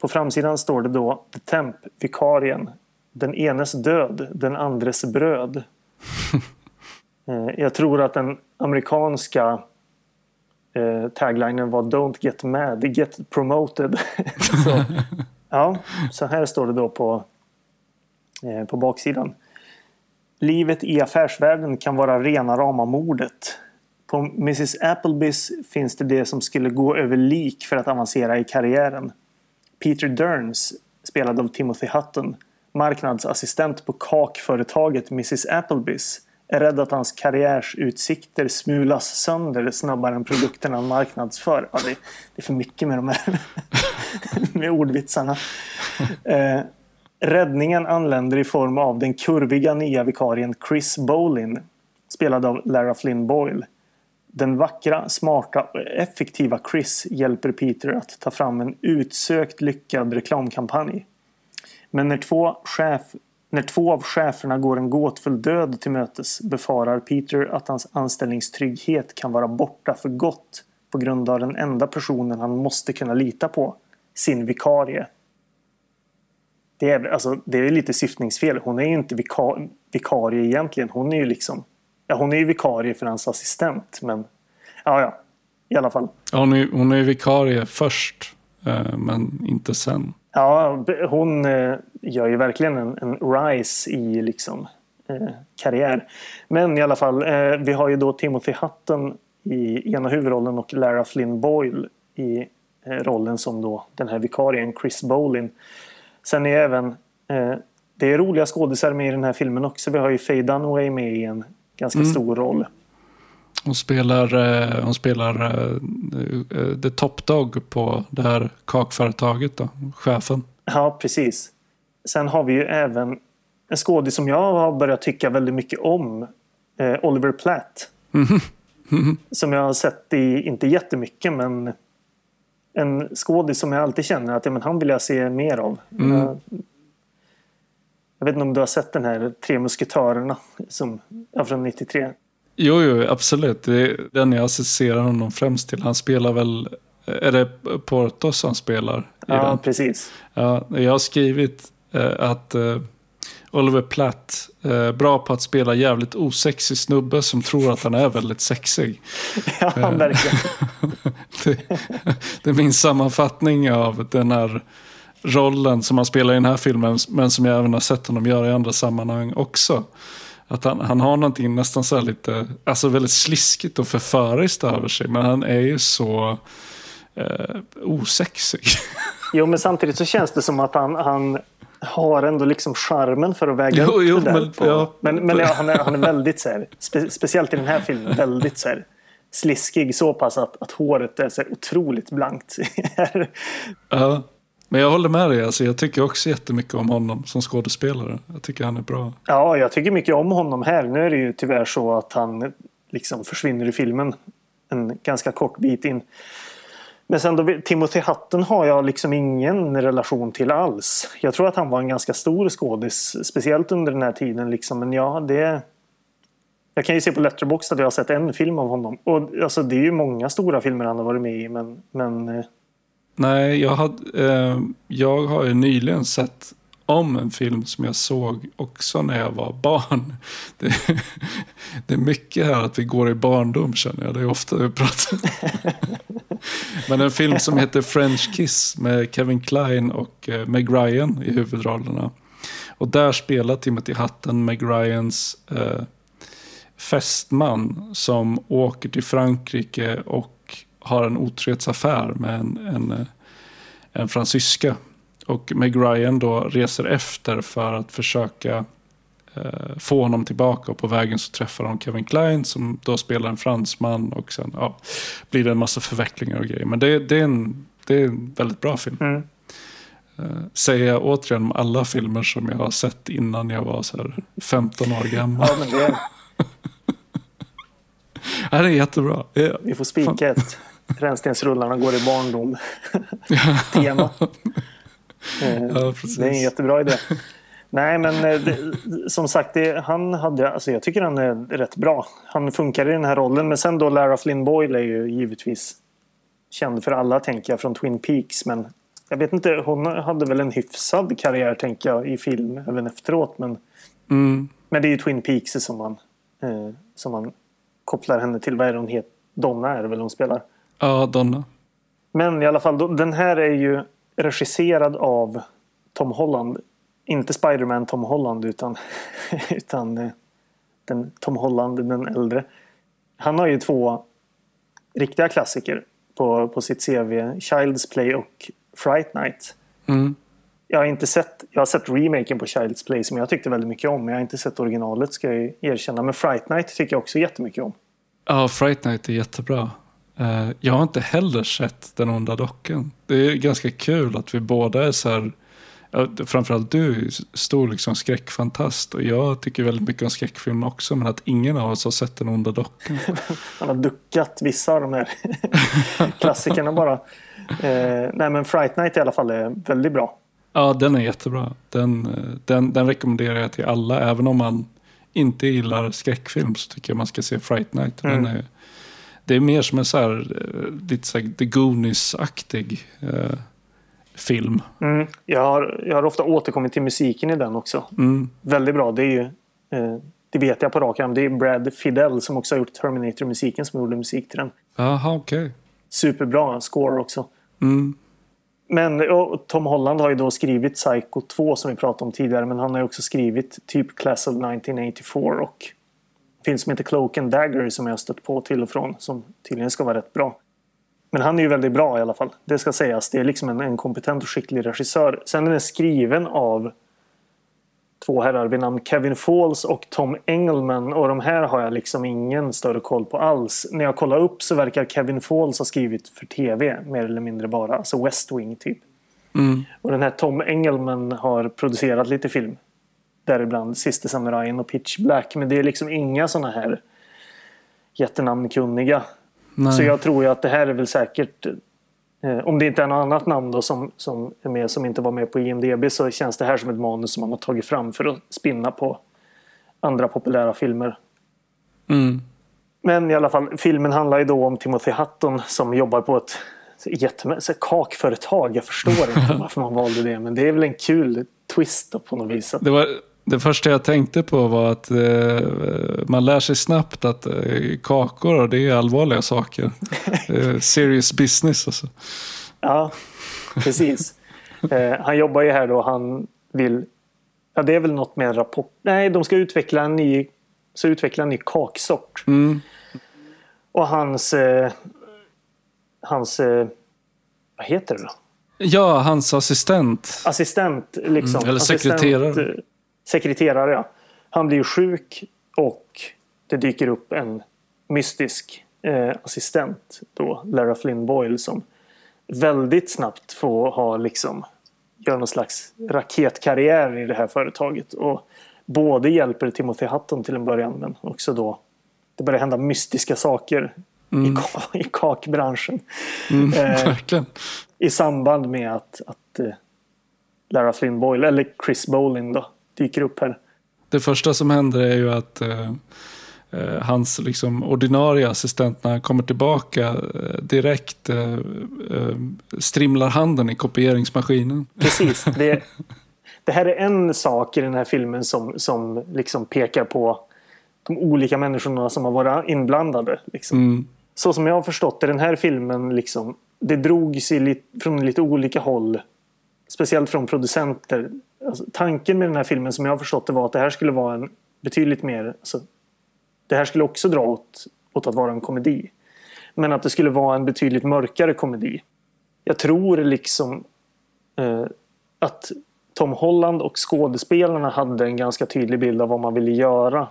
Speaker 1: På framsidan står det då The Temp, vikarien. Den enes död, den andres bröd. (laughs) Eh, Jag tror att den amerikanska eh, taglinen var Don't get mad, get promoted. (laughs) så, ja, så här står det då på, eh, på baksidan. Livet i affärsvärlden kan vara rena rama mordet. På Mrs Applebys finns det det som skulle gå över lik för att avancera i karriären. Peter Derns, spelad av Timothy Hutton, marknadsassistent på kakföretaget Mrs Applebys, är rädd att hans karriärsutsikter smulas sönder snabbare än produkterna han marknadsför. Ja, det, det är för mycket med de här (laughs) med ordvitsarna. Eh, räddningen anländer i form av den kurviga nya vikarien Chris Bolin, spelad av Lara Flynn Boyle. Den vackra, smarta och effektiva Chris hjälper Peter att ta fram en utsökt lyckad reklamkampanj. Men när två, chef, när två av cheferna går en gåtfull död till mötes befarar Peter att hans anställningstrygghet kan vara borta för gott på grund av den enda personen han måste kunna lita på, sin vikarie. Det är, alltså, det är lite syftningsfel. Hon är ju inte vika, vikarie egentligen. Hon är ju liksom Ja, hon är ju vikarie för hans assistent, men ja, ja. I alla fall.
Speaker 2: Hon, är, hon är vikarie först, eh, men inte sen.
Speaker 1: Ja, hon eh, gör ju verkligen en, en rise i liksom, eh, karriär. Men i alla fall, eh, vi har ju då Timothy Hutton i ena huvudrollen och Lara Flynn Boyle i eh, rollen som då den här vikarien Chris Bolin. Sen är även eh, det är roliga skådisar med i den här filmen också. Vi har ju Faye Dunaway med i en ganska
Speaker 2: Mm.
Speaker 1: stor roll.
Speaker 2: Hon spelar, eh, hon spelar eh, eh, the top dog på det här kakföretaget, då, chefen.
Speaker 1: Ja, precis. Sen har vi ju även en skådis som jag har börjat tycka väldigt mycket om. Eh, Oliver Platt.
Speaker 2: Mm. (laughs) Mm.
Speaker 1: Som jag har sett i, inte jättemycket, men en skådis som jag alltid känner att ja, men han vill jag se mer av.
Speaker 2: Mm.
Speaker 1: Jag, jag vet inte om du har sett den här Tre musketörerna som, ja, från 93?
Speaker 2: Jo, jo, absolut. Det är den jag associerar honom främst till. Han spelar väl, är det Portos han spelar? I
Speaker 1: Ja,
Speaker 2: den?
Speaker 1: precis.
Speaker 2: Ja, jag har skrivit eh, att eh, Oliver Platt eh, bra på att spela jävligt osexig snubbe som tror att han är väldigt sexig. (laughs)
Speaker 1: Ja, verkligen. (laughs)
Speaker 2: det, det är min sammanfattning av den här rollen som han spelar i den här filmen, men som jag även har sett honom göra i andra sammanhang också. Att han, han har någonting nästan så här lite, alltså väldigt sliskigt och förföriskt över sig, men han är ju så eh, osexig. (laughs)
Speaker 1: Jo, men samtidigt så känns det som att han, han har ändå liksom charmen för att väga
Speaker 2: Jo,
Speaker 1: upp
Speaker 2: jo,
Speaker 1: det där.
Speaker 2: men-
Speaker 1: på,
Speaker 2: ja.
Speaker 1: men, men ja, han, är, han är väldigt så här, spe, speciellt i den här filmen, väldigt så här, sliskig så pass att, att håret är så här otroligt blankt. (laughs)
Speaker 2: Ja, men jag håller med dig. Alltså, jag tycker också jättemycket om honom som skådespelare. Jag tycker han är bra.
Speaker 1: ja, jag tycker mycket om honom här. Nu är det ju tyvärr så att han liksom försvinner i filmen en ganska kort bit in. Men sen då, Timothy Hutton har jag liksom ingen relation till alls. Jag tror att han var en ganska stor skådis, speciellt under den här tiden. Liksom. Men ja, det... Jag kan ju se på Letterboxd att jag har sett en film av honom. Och alltså, det är ju många stora filmer han har varit med i, men... men eh,
Speaker 2: Nej, jag, hade, eh, jag har ju nyligen sett om en film som jag såg också när jag var barn. Det, (laughs) det är mycket här att vi går i barndom känner jag. Det är ofta vi pratar. (laughs) Men en film som heter French Kiss med Kevin Kline och eh, Meg Ryan i huvudrollerna. Och där spelar Timothy Hutton Meg Ryans eh, fästman som åker till Frankrike och har en otrohetsaffär med en, en, eh, en fransyska. Och Meg Ryan då reser efter för att försöka eh, få honom tillbaka. Och på vägen så träffar de Kevin Klein som då spelar en fransman. Och sen ja, blir det en massa förvecklingar och grejer. Men det, det, är, en, det är en väldigt bra film.
Speaker 1: mm.
Speaker 2: Eh, säger jag återigen om alla filmer som jag har sett innan jag var så här 15 år gammal.
Speaker 1: Ja, men det,
Speaker 2: Ja, (laughs) det är jättebra. Ja.
Speaker 1: vi får spika ett Rännstensrullarna går i barndom (laughs) tema. Eh,
Speaker 2: Ja.
Speaker 1: Det är en jättebra idé. Nej, men eh, det, som sagt, det, han hade, alltså jag tycker han är rätt bra. Han funkar i den här rollen. Men sen då Lara Flynn Boyle är ju givetvis känd för alla, tänker jag, från Twin Peaks. Men jag vet inte, hon hade väl en hyfsad karriär, tänker jag, i film även efteråt. Men,
Speaker 2: Mm.
Speaker 1: men det är ju Twin Peaks som man, eh, som man kopplar henne till. Vad är det hon heter? Donna är det väl hon spelar.
Speaker 2: Ja, Donna.
Speaker 1: Men i alla fall, den här är ju regisserad av Tom Holland. Inte Spiderman Tom Holland utan, (laughs) utan eh, den Tom Holland, den äldre. Han har ju två riktiga klassiker på, på sitt CV. Child's Play och Fright Night.
Speaker 2: Mm.
Speaker 1: Jag har inte sett, jag har sett remaken på Child's Play som jag tyckte väldigt mycket om. Men jag har inte sett originalet ska jag erkänna. Men Fright Night tycker jag också jättemycket om.
Speaker 2: Ja, Fright Night är jättebra. Eh, jag har inte heller sett Den onda dockan. Det är ganska kul att vi båda är så här... Framförallt du är stor liksom skräckfantast och jag tycker väldigt mycket om skräckfilm också men att ingen av oss har sett Den onda dockan. (laughs)
Speaker 1: Han har duckat vissa av de här (laughs) klassikerna bara. Eh, nej men Fright Night i alla fall är väldigt bra.
Speaker 2: Ja, den är jättebra. Den, eh, den, den rekommenderar jag till alla. Även om man inte gillar skräckfilm så tycker jag man ska se Fright Night. Den
Speaker 1: Mm.
Speaker 2: är, det är mer som en så här, eh, lite så här The Goonies-aktig eh, film.
Speaker 1: Mm. Jag, har, jag har ofta återkommit till musiken i den också.
Speaker 2: Mm.
Speaker 1: Väldigt bra. Det är ju, eh, det vet jag på rak arm. Det är Brad Fidel som också har gjort Terminator-musiken som gjorde musik till den.
Speaker 2: Jaha, okej.
Speaker 1: Superbra score också.
Speaker 2: Mm.
Speaker 1: Men Tom Holland har ju då skrivit Psycho 2 som vi pratade om tidigare. Men han har ju också skrivit typ Class of 1984 och film som heter Cloak and Dagger som jag har stött på till och från. Som tydligen ska vara rätt bra. Men han är ju väldigt bra i alla fall. Det ska sägas. Det är liksom en, en kompetent och skicklig regissör. Sen är den skriven av två herrar vid namn Kevin Falls och Tom Engelman. Och de här har jag liksom ingen större koll på alls. När jag kollar upp så verkar Kevin Falls ha skrivit för tv mer eller mindre bara. Alltså West Wing typ.
Speaker 2: Mm.
Speaker 1: Och den här Tom Engelman har producerat lite film. Däribland Sista Samurajen och Pitch Black. Men det är liksom inga såna här jättenamnkunniga. Nej. Så jag tror ju att det här är väl säkert Eh, om det inte är något annat namn då som, som är med som inte var med på IMDB så känns det här som ett manus som man har tagit fram för att spinna på andra populära filmer.
Speaker 2: Mm.
Speaker 1: Men i alla fall, filmen handlar ju då om Timothy Hutton som jobbar på ett jättemässigt kakföretag. Jag förstår inte (laughs) varför man valde det, men det är väl en kul twist på något vis.
Speaker 2: Det var, det första jag tänkte på var att eh, man lär sig snabbt att eh, kakor det är allvarliga saker. (laughs) eh, serious business alltså.
Speaker 1: Ja, precis. (laughs) Eh, han jobbar ju här då. Han vill... Ja, det är väl något med en rapport. Nej, de ska utveckla en ny, så utveckla en ny kaksort.
Speaker 2: Mm.
Speaker 1: Och hans... Eh, hans... Eh, vad heter det då?
Speaker 2: Ja, hans assistent.
Speaker 1: Assistent, liksom.
Speaker 2: Mm, eller sekreterare. Assistent,
Speaker 1: sekreterare. Ja. Han blir sjuk och det dyker upp en mystisk eh, assistent, då, Lara Flynn Boyle, som väldigt snabbt får ha liksom göra någon slags raketkarriär i det här företaget. Och både hjälper Timothy Hutton till en början men också då det börjar hända mystiska saker mm. i, i kakbranschen.
Speaker 2: Mm, eh,
Speaker 1: I samband med att, att eh, Lara Flynn Boyle, eller Chris Bolin då, dyker upp här.
Speaker 2: Det första som händer är ju att eh, eh, hans liksom, ordinarie assistent när han kommer tillbaka eh, direkt eh, eh, strimlar handen i kopieringsmaskinen.
Speaker 1: Precis. (laughs) Det, det här är en sak i den här filmen som, som liksom pekar på de olika människorna som har varit inblandade. Liksom.
Speaker 2: Mm.
Speaker 1: Så som jag har förstått det, den här filmen liksom, det drogs i från lite olika håll. Speciellt från producenter alltså, tanken med den här filmen som jag har förstått det var att det här skulle vara en betydligt mer... Alltså, det här skulle också dra åt, åt att vara en komedi. Men att det skulle vara en betydligt mörkare komedi. Jag tror liksom eh, att Tom Holland och skådespelarna hade en ganska tydlig bild av vad man ville göra.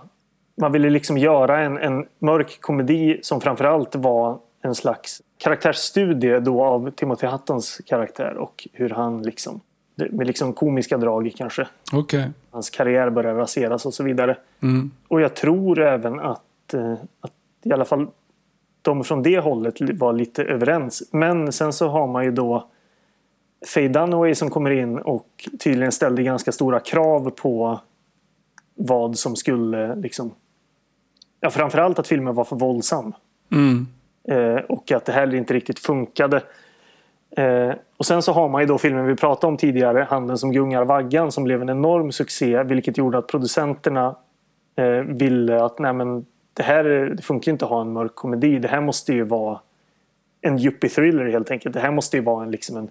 Speaker 1: Man ville liksom göra en, en mörk komedi som framförallt var en slags karaktärsstudie då av Timothy Huttons karaktär och hur han liksom med liksom komiska drag kanske.
Speaker 2: Okay.
Speaker 1: Hans karriär börjar raseras och så vidare.
Speaker 2: Mm.
Speaker 1: Och jag tror även att, eh, att i alla fall de från det hållet var lite överens. Men sen så har man ju då Faye Dunaway som kommer in och tydligen ställde ganska stora krav på vad som skulle liksom... Ja, framförallt att filmen var för våldsam.
Speaker 2: Mm.
Speaker 1: Eh, och att det heller inte riktigt funkade. Eh, och sen så har man ju då filmen vi pratade om tidigare, Handen som gungar vaggan, som blev en enorm succé, vilket gjorde att producenterna eh, ville att nej men, det här det funkar inte att ha en mörk komedi. Det här måste ju vara en yuppie thriller helt enkelt. Det här måste ju vara en, liksom en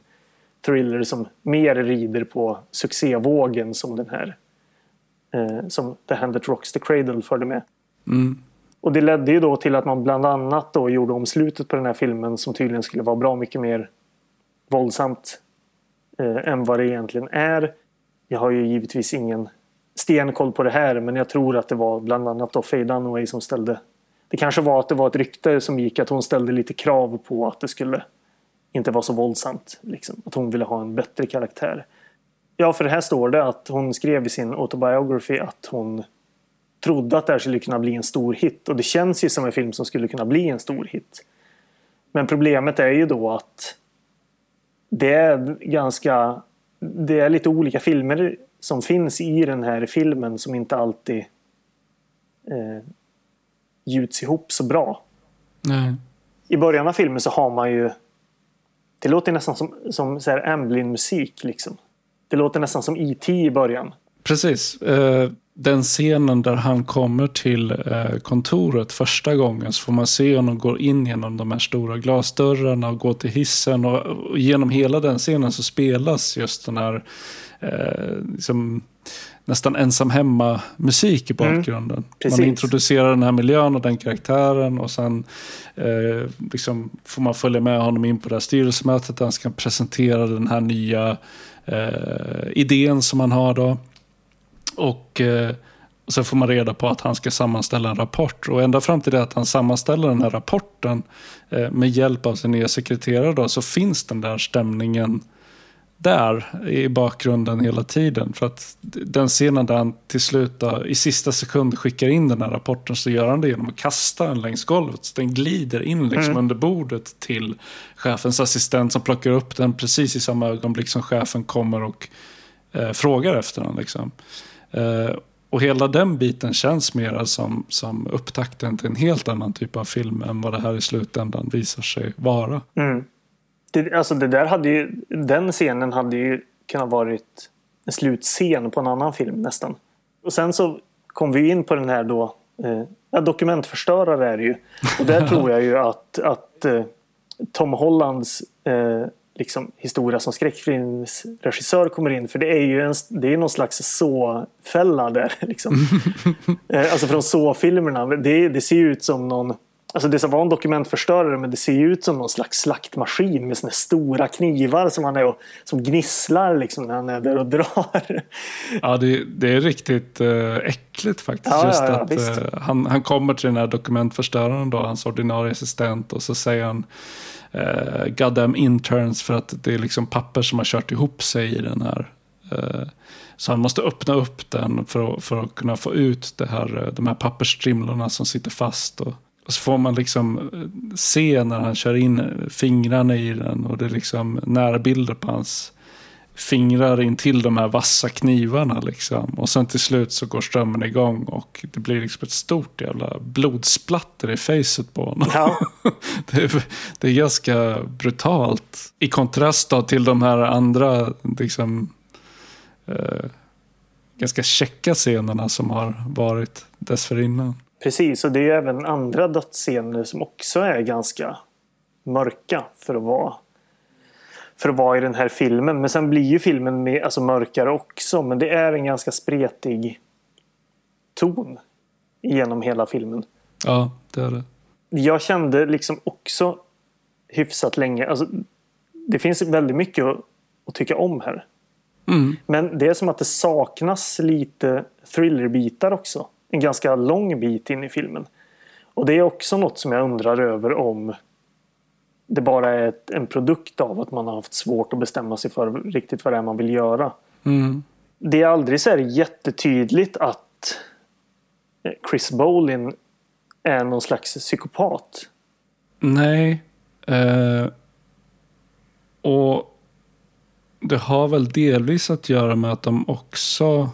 Speaker 1: thriller som mer rider på succévågen som den här eh, som The Hand That Rocks the Cradle förde med.
Speaker 2: Mm.
Speaker 1: Och det ledde ju då till att man bland annat då gjorde om slutet på den här filmen som tydligen skulle vara bra mycket mer våldsamt eh, än vad det egentligen är. Jag har ju givetvis ingen stenkoll på det här men jag tror att det var bland annat då Faye Dunaway som ställde det kanske var att det var ett rykte som gick att hon ställde lite krav på att det skulle inte vara så våldsamt. Liksom. Att hon ville ha en bättre karaktär. Ja, för det här står det att hon skrev i sin autobiography att hon trodde att det här skulle kunna bli en stor hit. Och det känns ju som en film som skulle kunna bli en stor hit. Men problemet är ju då att det är ganska... Det är lite olika filmer som finns i den här filmen som inte alltid eh, gjuts ihop så bra.
Speaker 2: Nej.
Speaker 1: I början av filmen så har man ju... Det låter nästan som, som Amblin-musik. Liksom. Det låter nästan som E.T. i början.
Speaker 2: Precis. Eh, den scenen där han kommer till eh, kontoret första gången så får man se honom gå in genom de här stora glasdörrarna och gå till hissen. Och, genom hela den scenen så spelas just den här eh, liksom, nästan ensam hemma-musik i mm. bakgrunden. Mm, man introducerar den här miljön och den karaktären och sen eh, liksom får man följa med honom in på det här styrelsemötet där han ska presentera den här nya eh, idén som han har då. Och, eh, så får man reda på att han ska sammanställa en rapport. Och ända fram till det att han sammanställer den här rapporten eh, med hjälp av sin nya sekreterare då, så finns den där stämningen där i bakgrunden hela tiden. För att den scenen där han till slut då, i sista sekund skickar in den här rapporten så gör han det genom att kasta den längs golvet. Så den glider in liksom mm. under bordet till chefens assistent som plockar upp den precis i samma ögonblick som chefen kommer och eh, frågar efter den. Liksom. Eh, och hela den biten känns mer som, som upptakten till en helt annan typ av film än vad det här i slutändan visar sig vara.
Speaker 1: Mm. Det, alltså det där hade ju, den scenen hade ju kunnat varit en slutscen på en annan film nästan. Och sen så kom vi in på den här då, eh, ja, dokumentförstörare är det ju. Och där (laughs) tror jag ju att, att eh, Tom Hollands eh, liksom, historia som skräckfilmsregissör kommer in. För det är ju en, det är någon slags så-fälla där. (laughs) Liksom. (laughs) Eh, alltså från så-filmerna. Det, det ser ju ut som någon Alltså det som var en dokumentförstörare men det ser ju ut som någon slags slaktmaskin med såna stora knivar som han är och, som gnisslar liksom när han är där och drar. (laughs)
Speaker 2: Ja, det, det är riktigt äh, äckligt faktiskt. Ja, Just ja, ja, att äh, han, han kommer till den här dokumentförstöraren då, hans ordinarie assistent och så säger han eh, goddamn interns för att det är liksom papper som har kört ihop sig i den här. Eh, så han måste öppna upp den för att, för att kunna få ut det här, eh, de här pappersstrimlorna som sitter fast. Och, och så får man liksom eh, se när han kör in fingrarna i den och det är liksom närbilder på hans fingrar in till de här vassa knivarna. Liksom. Och sen till slut så går strömmen igång och det blir liksom ett stort jävla blodsplatter i facet på honom. Ja. (laughs) det, är, det är ganska brutalt. I kontrast då till de här andra liksom, eh, ganska checka scenerna som har varit dessförinnan.
Speaker 1: Precis, och det är även andra dödsscener som också är ganska mörka för att vara för att vara i den här filmen. Men sen blir ju filmen med, alltså mörkare också. Men det är en ganska spretig ton genom hela filmen.
Speaker 2: Ja, det är det.
Speaker 1: Jag kände liksom också hyfsat länge. Alltså, det finns väldigt mycket att, att tycka om här. Mm. Men det är som att det saknas lite thrillerbitar också en ganska lång bit in i filmen. Och det är också något som jag undrar över om det bara är ett, en produkt av att man har haft svårt att bestämma sig för riktigt vad det är man vill göra. Mm. Det är aldrig så här jättetydligt att Chris Bolin är någon slags psykopat.
Speaker 2: Nej. Eh, och det har väl delvis att göra med att de också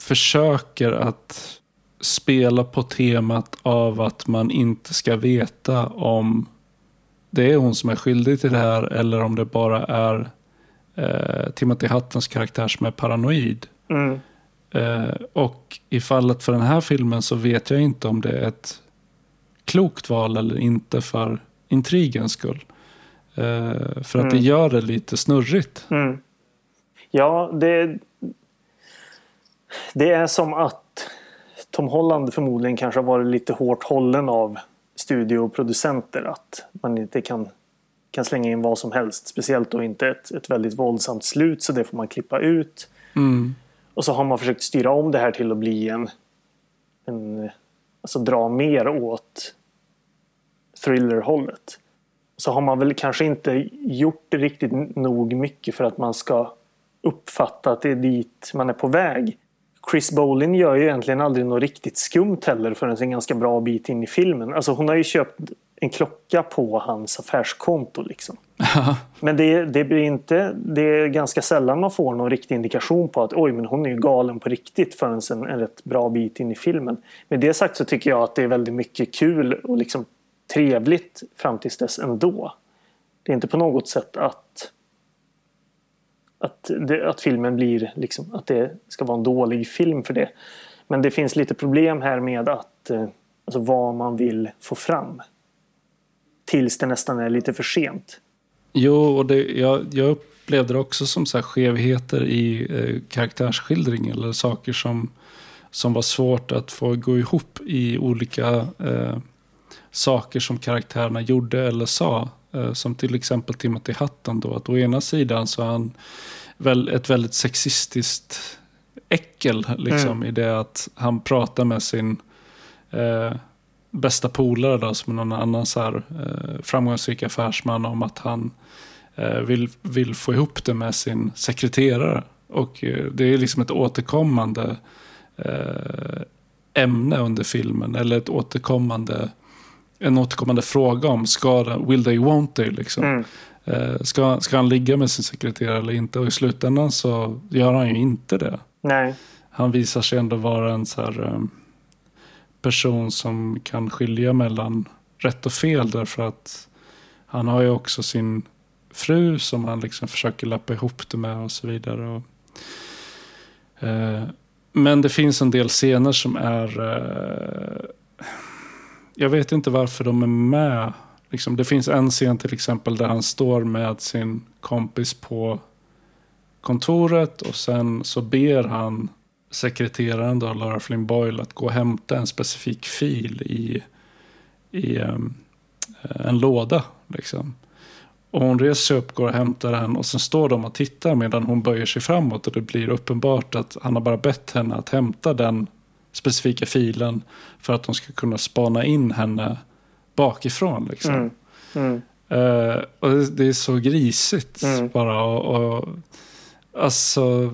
Speaker 2: försöker att spela på temat av att man inte ska veta om det är hon som är skyldig till det här eller om det bara är eh, Timothy Hattens karaktär som är paranoid. Mm. Eh, och i fallet för den här filmen så vet jag inte om det är ett klokt val eller inte för intrigens skull. Eh, för att mm. det gör det lite snurrigt. Mm.
Speaker 1: Ja, det, det är som att Tom Holland förmodligen kanske har varit lite hårt hållen av studioproducenter att man inte kan, kan slänga in vad som helst. Speciellt då inte ett, ett väldigt våldsamt slut så det får man klippa ut. Mm. Och så har man försökt styra om det här till att bli en, en alltså dra mer åt thrillerhållet. Så har man väl kanske inte gjort riktigt nog mycket för att man ska uppfatta att det är dit man är på väg. Chris Bolin gör ju egentligen aldrig något riktigt skumt heller förrän en ganska bra bit in i filmen. Alltså hon har ju köpt en klocka på hans affärskonto liksom. (laughs) men det, det, blir inte, det är ganska sällan man får någon riktig indikation på att oj men hon är ju galen på riktigt förrän en, en rätt bra bit in i filmen. Med det sagt så tycker jag att det är väldigt mycket kul och liksom trevligt fram tills dess ändå. Det är inte på något sätt att att, det, att filmen blir liksom, att det ska vara en dålig film för det. Men det finns lite problem här med att eh, alltså vad man vill få fram. Tills det nästan är lite för sent.
Speaker 2: Jo, och det, jag, jag upplevde det också som så här skevheter i eh, karaktärsskildring eller saker som, som var svårt att få gå ihop i olika eh, saker som karaktärerna gjorde eller sa. Eh, som till exempel Timothy Hutton då. Att å ena sidan så är han väl ett väldigt sexistiskt äckel. Liksom, mm. I det att han pratar med sin eh, bästa polare då, som någon annan så här, eh, framgångsrik affärsman om att han eh, vill, vill få ihop det med sin sekreterare. Och eh, det är liksom ett återkommande eh, ämne under filmen. Eller ett återkommande, en återkommande fråga om ska will they, won't they liksom. Mm. Eh, ska, ska han ligga med sin sekreterare eller inte? Och i slutändan så gör han ju inte det.
Speaker 1: Nej.
Speaker 2: Han visar sig ändå vara en så här, eh, person som kan skilja mellan rätt och fel. Därför att han har ju också sin fru som han liksom försöker lappa ihop det med och så vidare. Och, eh, men det finns en del scener som är... Jag vet inte varför de är med. Liksom, det finns en scen till exempel där han står med sin kompis på kontoret och sen så ber han sekreteraren då, Laura Flynn Boyle, att gå och hämta en specifik fil i, i um, en låda. Liksom. Och hon reser sig upp, går och hämtar den och sen står de och tittar medan hon böjer sig framåt och det blir uppenbart att han har bara bett henne att hämta den specifika filen för att de ska kunna spana in henne bakifrån. Liksom. Mm. Mm. Uh, och det, det, är så grisigt mm. bara. Och, och, alltså,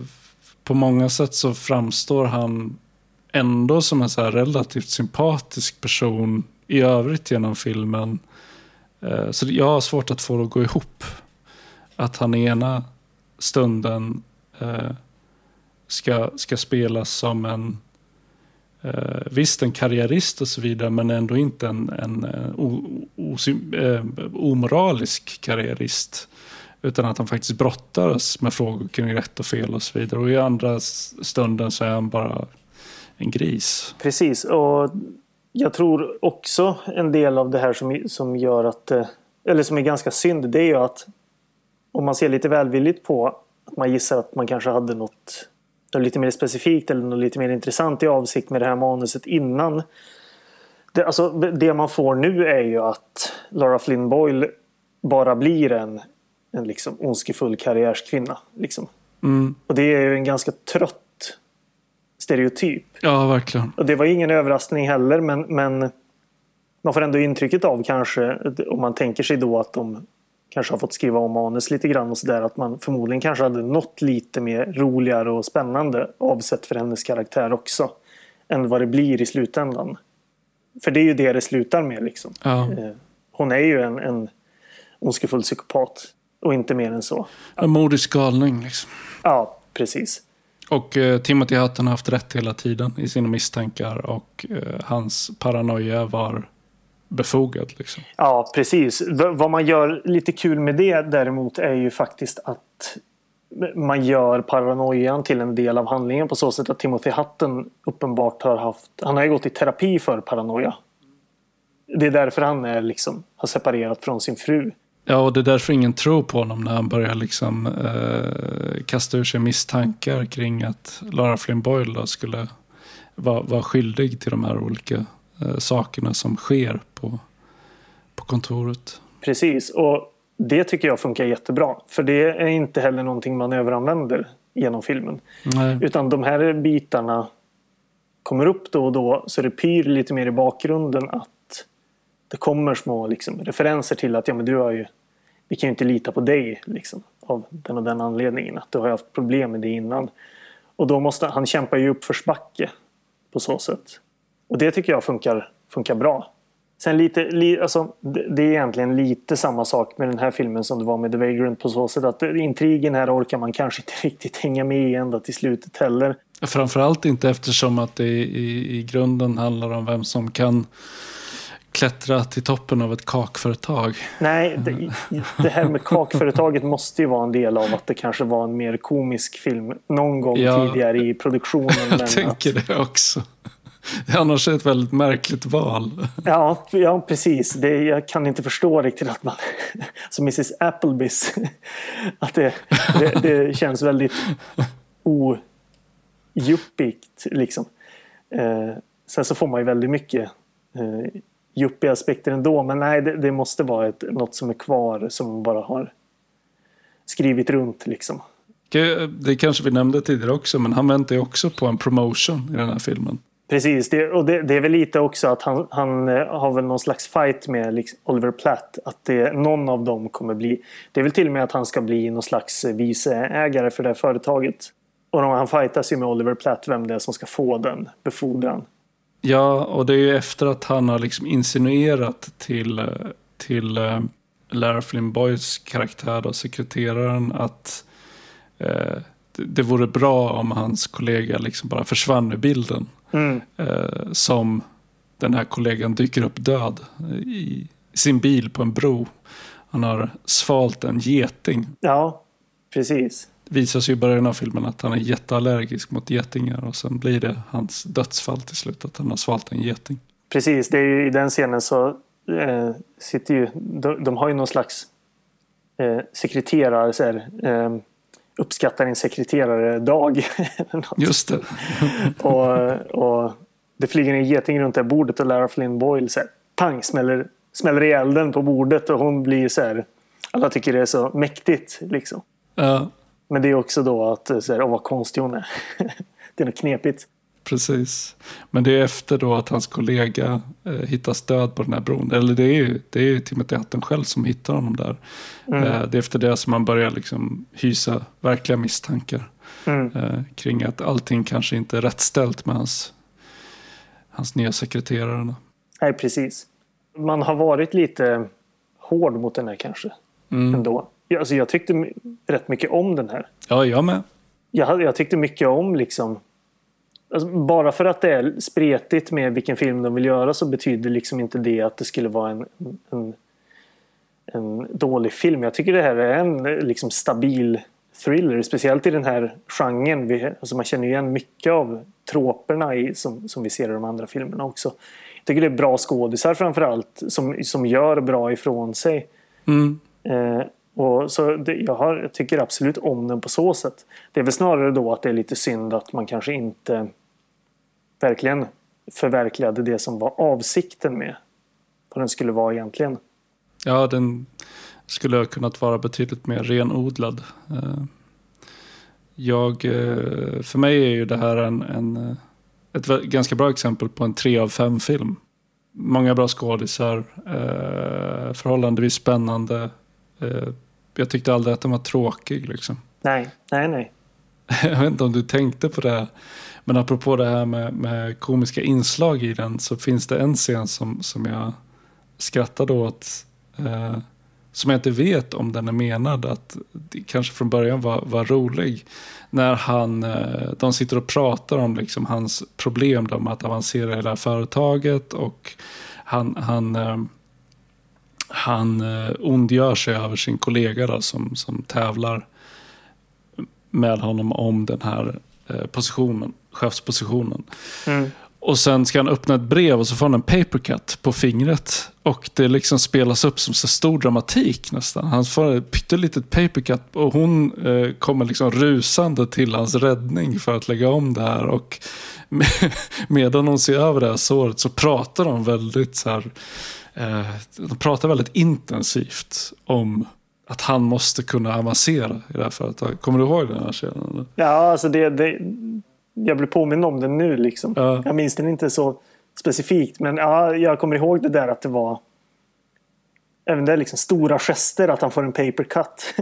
Speaker 2: på många sätt så framstår han ändå som en så relativt sympatisk person i övrigt genom filmen. Eh, så jag har svårt att få det att gå ihop. Att han ena stunden eh, ska, ska spelas som en eh, visst en karriärist och så vidare men ändå inte en, en, en o, o, eh, omoralisk karriärist. Utan att han faktiskt brottas med frågor kring rätt och fel och så vidare. Och i andra stunden så är han bara en gris.
Speaker 1: Precis, och jag tror också en del av det här som, som gör att, eh, eller som är ganska synd, det är ju att om man ser lite välvilligt på att man gissar att man kanske hade något, något lite mer specifikt eller något lite mer intressant i avsikt med det här manuset innan. Det, alltså, det man får nu är ju att Laura Flynn Boyle bara blir en, en liksom ondskefull karriärskvinna. Liksom.
Speaker 2: Mm.
Speaker 1: Och det är ju en ganska trött stereotyp.
Speaker 2: Ja, verkligen.
Speaker 1: Och det var ingen överraskning heller men, men man får ändå intrycket av kanske om man tänker sig då att de kanske har fått skriva om manus lite grann och sådär att man förmodligen kanske hade något lite mer roligare och spännande avsett för hennes karaktär också än vad det blir i slutändan. För det är ju det det slutar med liksom.
Speaker 2: Ja. Eh,
Speaker 1: hon är ju en, en ondskefull psykopat och inte mer än så.
Speaker 2: En modisk galning liksom.
Speaker 1: Ja, precis.
Speaker 2: Och eh, Timothy Hutton har haft rätt hela tiden i sina misstankar och eh, hans paranoia var befogad. Liksom.
Speaker 1: Ja, precis. V vad man gör lite kul med det däremot är ju faktiskt att man gör paranoian till en del av handlingen på så sätt att Timothy Hutton uppenbart har haft, han har ju gått i terapi för paranoia. Det är därför han är liksom, har separerat från sin fru.
Speaker 2: Ja, och det är därför ingen tror på honom när han börjar liksom eh, kasta ur sig misstankar kring att Lara Flynn Boyle skulle vara, vara skyldig till de här olika sakerna som sker på, på kontoret.
Speaker 1: Precis, och det tycker jag funkar jättebra. För det är inte heller någonting man överanvänder genom filmen.
Speaker 2: Nej.
Speaker 1: Utan de här bitarna kommer upp då och då så det pyr lite mer i bakgrunden att det kommer små liksom, referenser till att ja, men du har ju, vi kan ju inte lita på dig liksom, av den och den anledningen. Att du har haft problem med det innan. Och då måste han kämpa ju uppförsbacke på så sätt. Och det tycker jag funkar, funkar bra. Sen lite, li, alltså, det är egentligen lite samma sak med den här filmen som det var med The Vagrant på så sätt att intrigen här orkar man kanske inte (laughs) riktigt hänga med i ända till slutet heller.
Speaker 2: Framförallt inte eftersom att det i, i grunden handlar om vem som kan klättra till toppen av ett kakföretag.
Speaker 1: Nej, (laughs) det, det, här med kakföretaget måste ju vara en del av att det kanske var en mer komisk film någon gång ja, tidigare i produktionen.
Speaker 2: Jag tänker att... det också. (laughs) Det är annars ett väldigt märkligt val.
Speaker 1: Ja, ja precis. Det, jag kan inte förstå riktigt att man, (laughs) som Mrs Applebys, (laughs) att det, det, det känns väldigt ojuppigt. Liksom. Eh, sen så får man ju väldigt mycket eh, yuppie-aspekter ändå. Men nej, det, det måste vara ett, något som är kvar som bara har skrivit runt liksom.
Speaker 2: Det kanske vi nämnde tidigare också, men han väntar ju också på en promotion i den här filmen.
Speaker 1: Precis, det, och det, det, är väl lite också att han, han eh, har väl någon slags fight med liksom Oliver Platt. Att det, någon av dem kommer bli... Det är väl till och med att han ska bli någon slags eh, viceägare för det här företaget. Och han fightas ju med Oliver Platt vem det är som ska få den befordran.
Speaker 2: Ja, och det är ju efter att han har liksom insinuerat till, eh, till Lara Flynn Boys karaktär, då, sekreteraren, att uh, det vore bra om hans kollega liksom bara försvann ur bilden. Mm. Uh, som den här kollegan dyker upp död i sin bil på en bro. Han har svalt en geting.
Speaker 1: Ja, precis
Speaker 2: visar sig i början av filmen att han är jätteallergisk mot getingar och sen blir det hans dödsfall till slut att han har svalt en geting.
Speaker 1: Precis, det är ju, i den scenen så eh, sitter ju, de, de, har ju någon slags eh, sekreterare, så här, eh, uppskattar en sekreterare-dag.
Speaker 2: Just det. (laughs)
Speaker 1: och, och det flyger en geting runt det bordet och Lara Flynn Boyle så här, pang smäller, smäller i elden på bordet och hon blir så här, alla tycker det är så mäktigt liksom.
Speaker 2: Ja.
Speaker 1: Men det är också då att, så här, åh vad konstig hon är. (laughs) det är något knepigt.
Speaker 2: Precis. Men det är efter då att hans kollega eh, hittas död på den här bron. Eller det är ju det är Timothy Hutton själv som hittar honom där. Mm. Eh, det är efter det som man börjar liksom hysa verkliga misstankar. Mm. Eh, kring att allting kanske inte är rätt ställt med hans, hans nya sekreterare.
Speaker 1: Nej, precis. Man har varit lite hård mot den här kanske. Mm. Ändå. Alltså jag tyckte rätt mycket om den här.
Speaker 2: Ja, jag med.
Speaker 1: Jag, jag tyckte mycket om liksom... Alltså bara för att det är spretigt med vilken film de vill göra så betyder liksom inte det att det skulle vara en, en, en dålig film. Jag tycker det här är en liksom stabil thriller. Speciellt i den här genren. Vi, alltså man känner igen mycket av troperna i, som, som vi ser i de andra filmerna också. Jag tycker det är bra skådisar framförallt som, som gör bra ifrån sig.
Speaker 2: Mm.
Speaker 1: Eh, och så det, jag, har, jag tycker absolut om den på så sätt. Det är väl snarare då att det är lite synd att man kanske inte verkligen förverkligade det som var avsikten med vad den skulle vara egentligen.
Speaker 2: Ja, den skulle ha kunnat vara betydligt mer renodlad. Eh, jag, eh, för mig är ju det här en, en, eh, ett ganska bra exempel på en tre av fem film. Många bra skådisar, förhållandevis spännande, jag tyckte aldrig att den var tråkig. Liksom.
Speaker 1: Nej, nej, nej
Speaker 2: jag vet inte om du tänkte på det. Men apropå det här med, med komiska inslag i den så finns det en scen som, som jag skrattade åt. Eh, som jag inte vet om den är menad att kanske från början var, var rolig. När han, eh, de sitter och pratar om liksom hans problem med att avancera hela företaget och han, han eh, han eh, ondgör sig över sin kollega då, som, som tävlar med honom om den här eh, positionen, chefspositionen. Mm. Och sen ska han öppna ett brev och så får han en papercut på fingret. Och det liksom spelas upp som så stor dramatik nästan. Han får ett pyttelitet papercut och hon eh, kommer liksom rusande till hans räddning för att lägga om det här. Och med, (laughs) medan hon ser över det här såret så pratar de väldigt så här Eh, de pratar väldigt intensivt om att han måste kunna avancera i det här företaget. Kommer du ihåg den här scenen?
Speaker 1: Ja, alltså det, det, jag blir påminn om den nu. Liksom. Ja. Jag minns den inte så specifikt. Men ja, jag kommer ihåg det där att det var även det liksom stora gester att han får en papercut.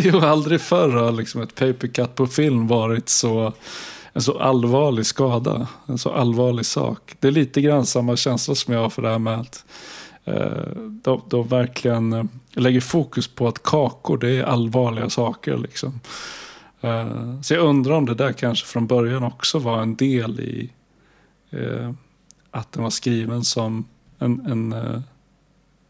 Speaker 1: (laughs)
Speaker 2: jo, aldrig förr har liksom ett papercut på film varit så en så allvarlig skada. En så allvarlig sak. Det är lite grann samma känsla som jag har för det här med att Eh, de, de verkligen eh, lägger fokus på att kakor det är allvarliga saker. Liksom. Eh, så jag undrar om det där kanske från början också var en del i att den var skriven som en, en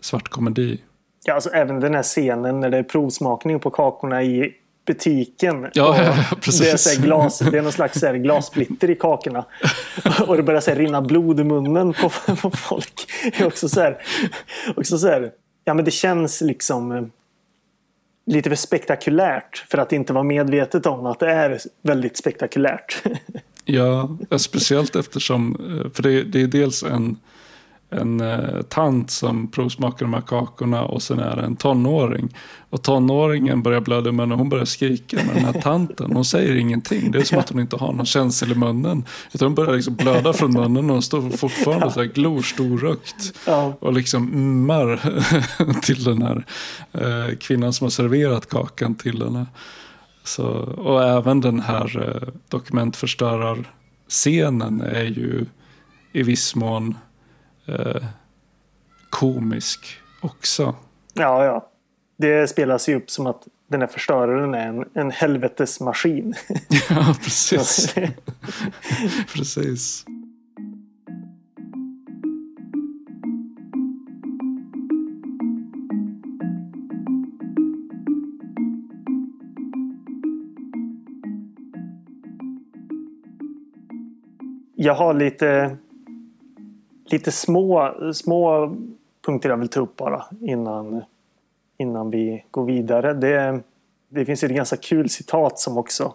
Speaker 2: svart komedi.
Speaker 1: Ja, alltså även den här scenen när det är provsmakning på kakorna i butiken.
Speaker 2: Ja. (laughs)
Speaker 1: Det är, så glas, det är någon slags så glassplitter i kakorna. Och det börjar så rinna blod i munnen på, (laughs) på folk. Det är också så här, också så här, ja men det känns liksom eh, lite för spektakulärt för att inte vara medvetet om att det är väldigt spektakulärt. (laughs)
Speaker 2: Ja, speciellt eftersom, eh, för det, det är dels en en eh, tant som provsmakar de här kakorna och sen är det en tonåring. Och tonåringen börjar blöda men hon börjar skrika med den här tanten. Hon säger ingenting. Det är som att hon inte har någon känsel i munnen. Utan hon börjar liksom blöda från munnen och hon står fortfarande så här glor storrökt. Ja. Och liksom ummar (laughs) till den här eh, kvinnan som har serverat kakan till henne. Så, och även den här eh, dokumentförstörarscenen är ju i viss mån eh, komisk också.
Speaker 1: Ja, ja. Det spelas ju upp som att den här förstöraren är en, en helvetesmaskin. (laughs)
Speaker 2: ja, precis. (laughs) (laughs) precis.
Speaker 1: Jag har lite lite små, små punkter jag vill ta upp bara innan, innan vi går vidare. Det, det finns ett ganska kul citat som också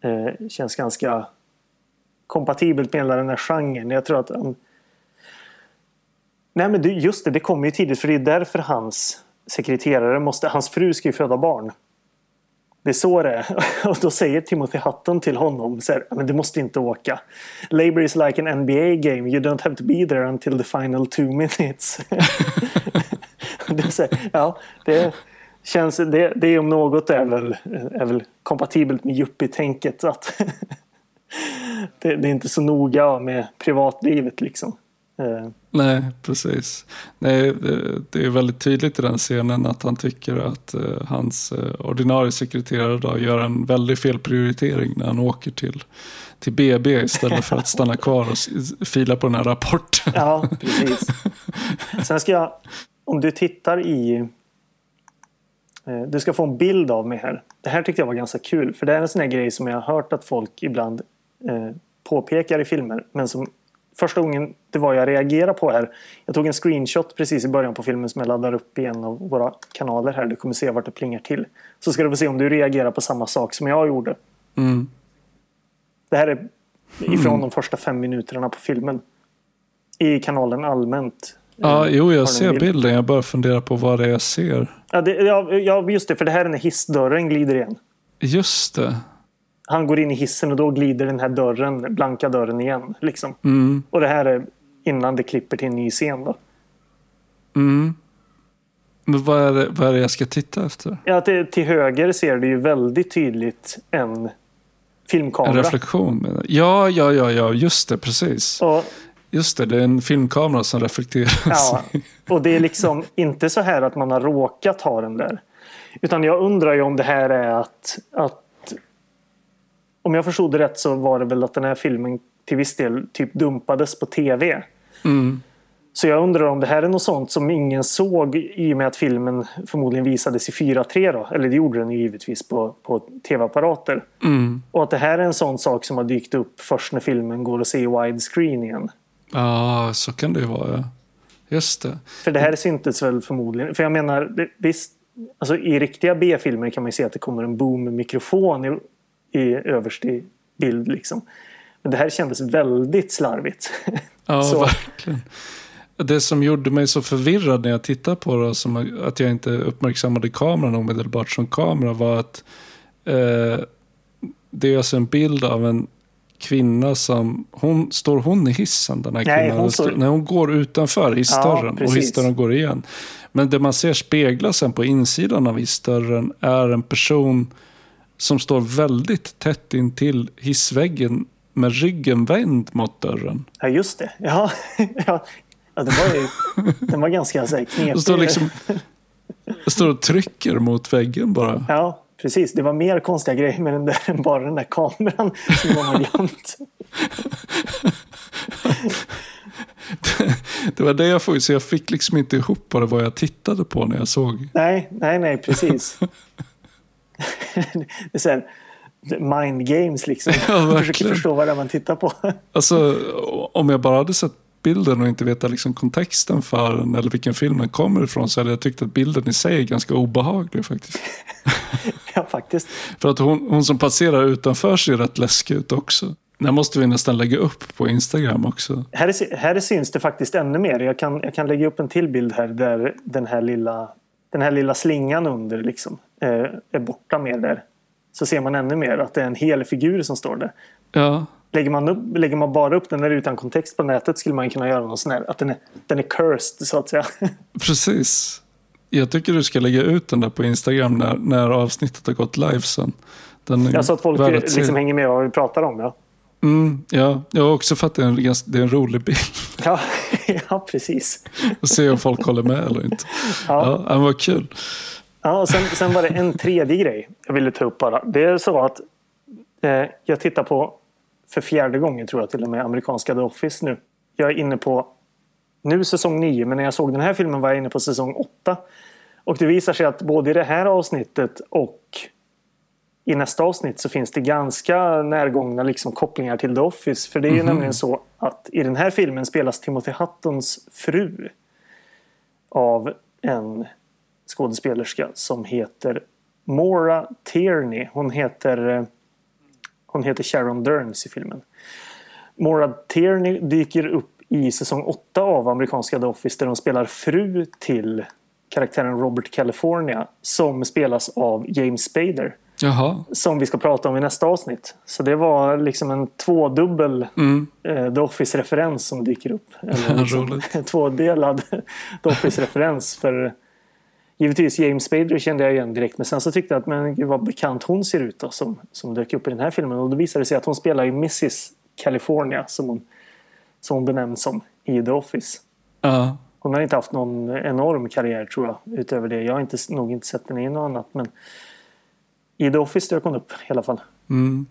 Speaker 1: eh, känns ganska kompatibelt med hela den här genren. Jag tror att han... Nej men just det, det kommer ju tidigt för det är därför hans sekreterare måste... Hans fru ska ju föda barn. Det är så det är. (laughs) Och då säger Timothy Hutton till honom så här, men du måste inte åka. Labour is like an NBA game. You don't have to be there until the final two minutes. (laughs) det, är här, ja, det, känns, det, det om något är väl, är väl kompatibelt med yuppie-tänket. Att (laughs) det, det, är inte så noga med privatlivet liksom.
Speaker 2: Eh. Nej, precis. Nej, det är väldigt tydligt i den scenen att han tycker att uh, hans uh, ordinarie sekreterare då gör en väldigt fel prioritering när han åker till, till BB istället för att stanna kvar och fila på den här rapporten.
Speaker 1: Ja, precis. Sen ska jag, om du tittar i du ska få en bild av mig här. Det här tyckte jag var ganska kul. För det är en sån här grej som jag har hört att folk ibland påpekar i filmer. Men som första gången det var jag reagerade på här. Jag tog en screenshot precis i början på filmen som jag laddar upp i en av våra kanaler här. Du kommer se vart det plingar till. Så ska du få se om du reagerar på samma sak som jag gjorde. Mm. Det här är ifrån mm. de första fem minuterna på filmen. I kanalen allmänt.
Speaker 2: Ja, jo, jag ser bild. bilden. Jag bara funderar på vad det är jag ser.
Speaker 1: Ja, det, ja, just det. För det här är när hissdörren glider igen.
Speaker 2: Just det
Speaker 1: han går in i hissen och då glider den här dörren, blanka dörren igen. Liksom. Mm. Och det här är innan det klipper till en ny scen. Då.
Speaker 2: Mm. Men vad är, det, vad är det jag ska titta efter?
Speaker 1: Ja, till, till höger ser du ju väldigt tydligt en filmkamera.
Speaker 2: En reflektion? Ja, ja, ja, ja, just det, precis. Och, just det, det är en filmkamera som reflekterar. Ja, (laughs)
Speaker 1: och det är liksom inte så här att man har råkat ha den där. Utan jag undrar ju om det här är att, att om jag förstod det rätt så var det väl att den här filmen till viss del typ dumpades på tv. Mm. Så jag undrar om det här är något sånt som ingen såg i och med att filmen förmodligen visades i 4.3 då. Eller det gjorde den ju givetvis på, på tv-apparater. Mm. Och att det här är en sån sak som har dykt upp först när filmen går att se i widescreen igen.
Speaker 2: Ja, så kan det ju vara. Just det.
Speaker 1: För det här syntes väl förmodligen. För jag menar, visst, alltså i riktiga B-filmer kan man ju se att det kommer en boom-mikrofon i överst i bild. Liksom. Men det här kändes väldigt slarvigt. (laughs)
Speaker 2: Ja, så. verkligen. Det som gjorde mig så förvirrad när jag tittade på det, som att jag inte uppmärksammade kameran omedelbart som kamera, var att eh, det är alltså en bild av en kvinna som, hon, står hon i hissen den här kvinnan? Nej, hon står... Nej, hon går utanför hissdörren ja, och hissdörren går igen. Men det man ser spegla sen på insidan av hissdörren är en person som står väldigt tätt in till hissväggen med ryggen vänd mot dörren.
Speaker 1: Ja, just det. Ja, (laughs) ja. ja det var ju, den var ganska så här, knepig.
Speaker 2: Står, liksom, står och trycker mot väggen bara.
Speaker 1: Ja, precis. Det var mer konstiga grejer med den där än bara den där kameran som de har glömt.
Speaker 2: det, det var det jag fick, så jag fick liksom inte ihop vad det var jag tittade på när jag såg.
Speaker 1: Nej, nej, nej, precis. Är här, mind games liksom. Ja, man försöker förstå vad det är man tittar på.
Speaker 2: alltså, om jag bara hade sett bilden och inte veta liksom kontexten för den eller vilken film den kommer ifrån så hade jag tyckt att bilden i sig är ganska obehaglig faktiskt. (laughs)
Speaker 1: ja, faktiskt.
Speaker 2: för att hon, hon som passerar utanför ser rätt läskig ut också. Det måste vi nästan lägga upp på Instagram också.
Speaker 1: Här, här syns det faktiskt ännu mer. Jag kan, jag kan lägga upp en till bild här där den här lilla, den här lilla slingan under liksom, eh, är borta mer där. Så ser man ännu mer att det är en hel figur som står där.
Speaker 2: Ja.
Speaker 1: Lägger man, upp, lägger man bara upp den där utan kontext på nätet skulle man kunna göra något sånt här, att den är, den är cursed så att säga. (laughs)
Speaker 2: Precis. Jag tycker du ska lägga ut den där på Instagram när, när avsnittet har gått live sen.
Speaker 1: Den ja, så att folk liksom hänger med vad vi pratar om. Ja,
Speaker 2: mm, ja. jag har också fattat att det är en rolig bild.
Speaker 1: Ja, (laughs) (laughs) ja precis.
Speaker 2: Och se om folk håller med eller inte. (laughs) Ja, ja vad kul.
Speaker 1: Ja, och sen, sen var det en tredje grej jag ville ta upp bara. Det är så att eh, jag tittar på, för fjärde gången tror jag till och med, amerikanska The Office nu. Jag är inne på, nu säsong nio, men när jag såg den här filmen var jag inne på säsong åtta. Och det visar sig att både i det här avsnittet och i nästa avsnitt så finns det ganska närgångna liksom kopplingar till The Office. För det är ju mm -hmm. nämligen så att i den här filmen spelas Timothy Huttons fru av en skådespelerska som heter Maura Tierney. Hon heter, eh, hon heter Sharon Derns i filmen. Maura Tierney dyker upp i säsong 8 av amerikanska The Office där hon spelar fru till karaktären Robert California som spelas av James Spader.
Speaker 2: Jaha.
Speaker 1: Som vi ska prata om i nästa avsnitt. Så det var liksom en tvådubbel mm. eh, The Office-referens som dyker upp. (laughs) Eller liksom, en (laughs) tvådelad (laughs) The Office-referens. För givetvis James Spader kände jag igen direkt. Men sen så tyckte jag att men gud vad bekant hon ser ut då, som, som dök upp i den här filmen. Och då visade det sig att hon spelar i Mrs California som hon, som hon benämns som i The Office.
Speaker 2: Uh.
Speaker 1: Hon har inte haft någon enorm karriär tror jag utöver det. Jag har inte, nog inte sett henne i något annat. Men i The Office dök hon upp i alla fall.
Speaker 2: Mm.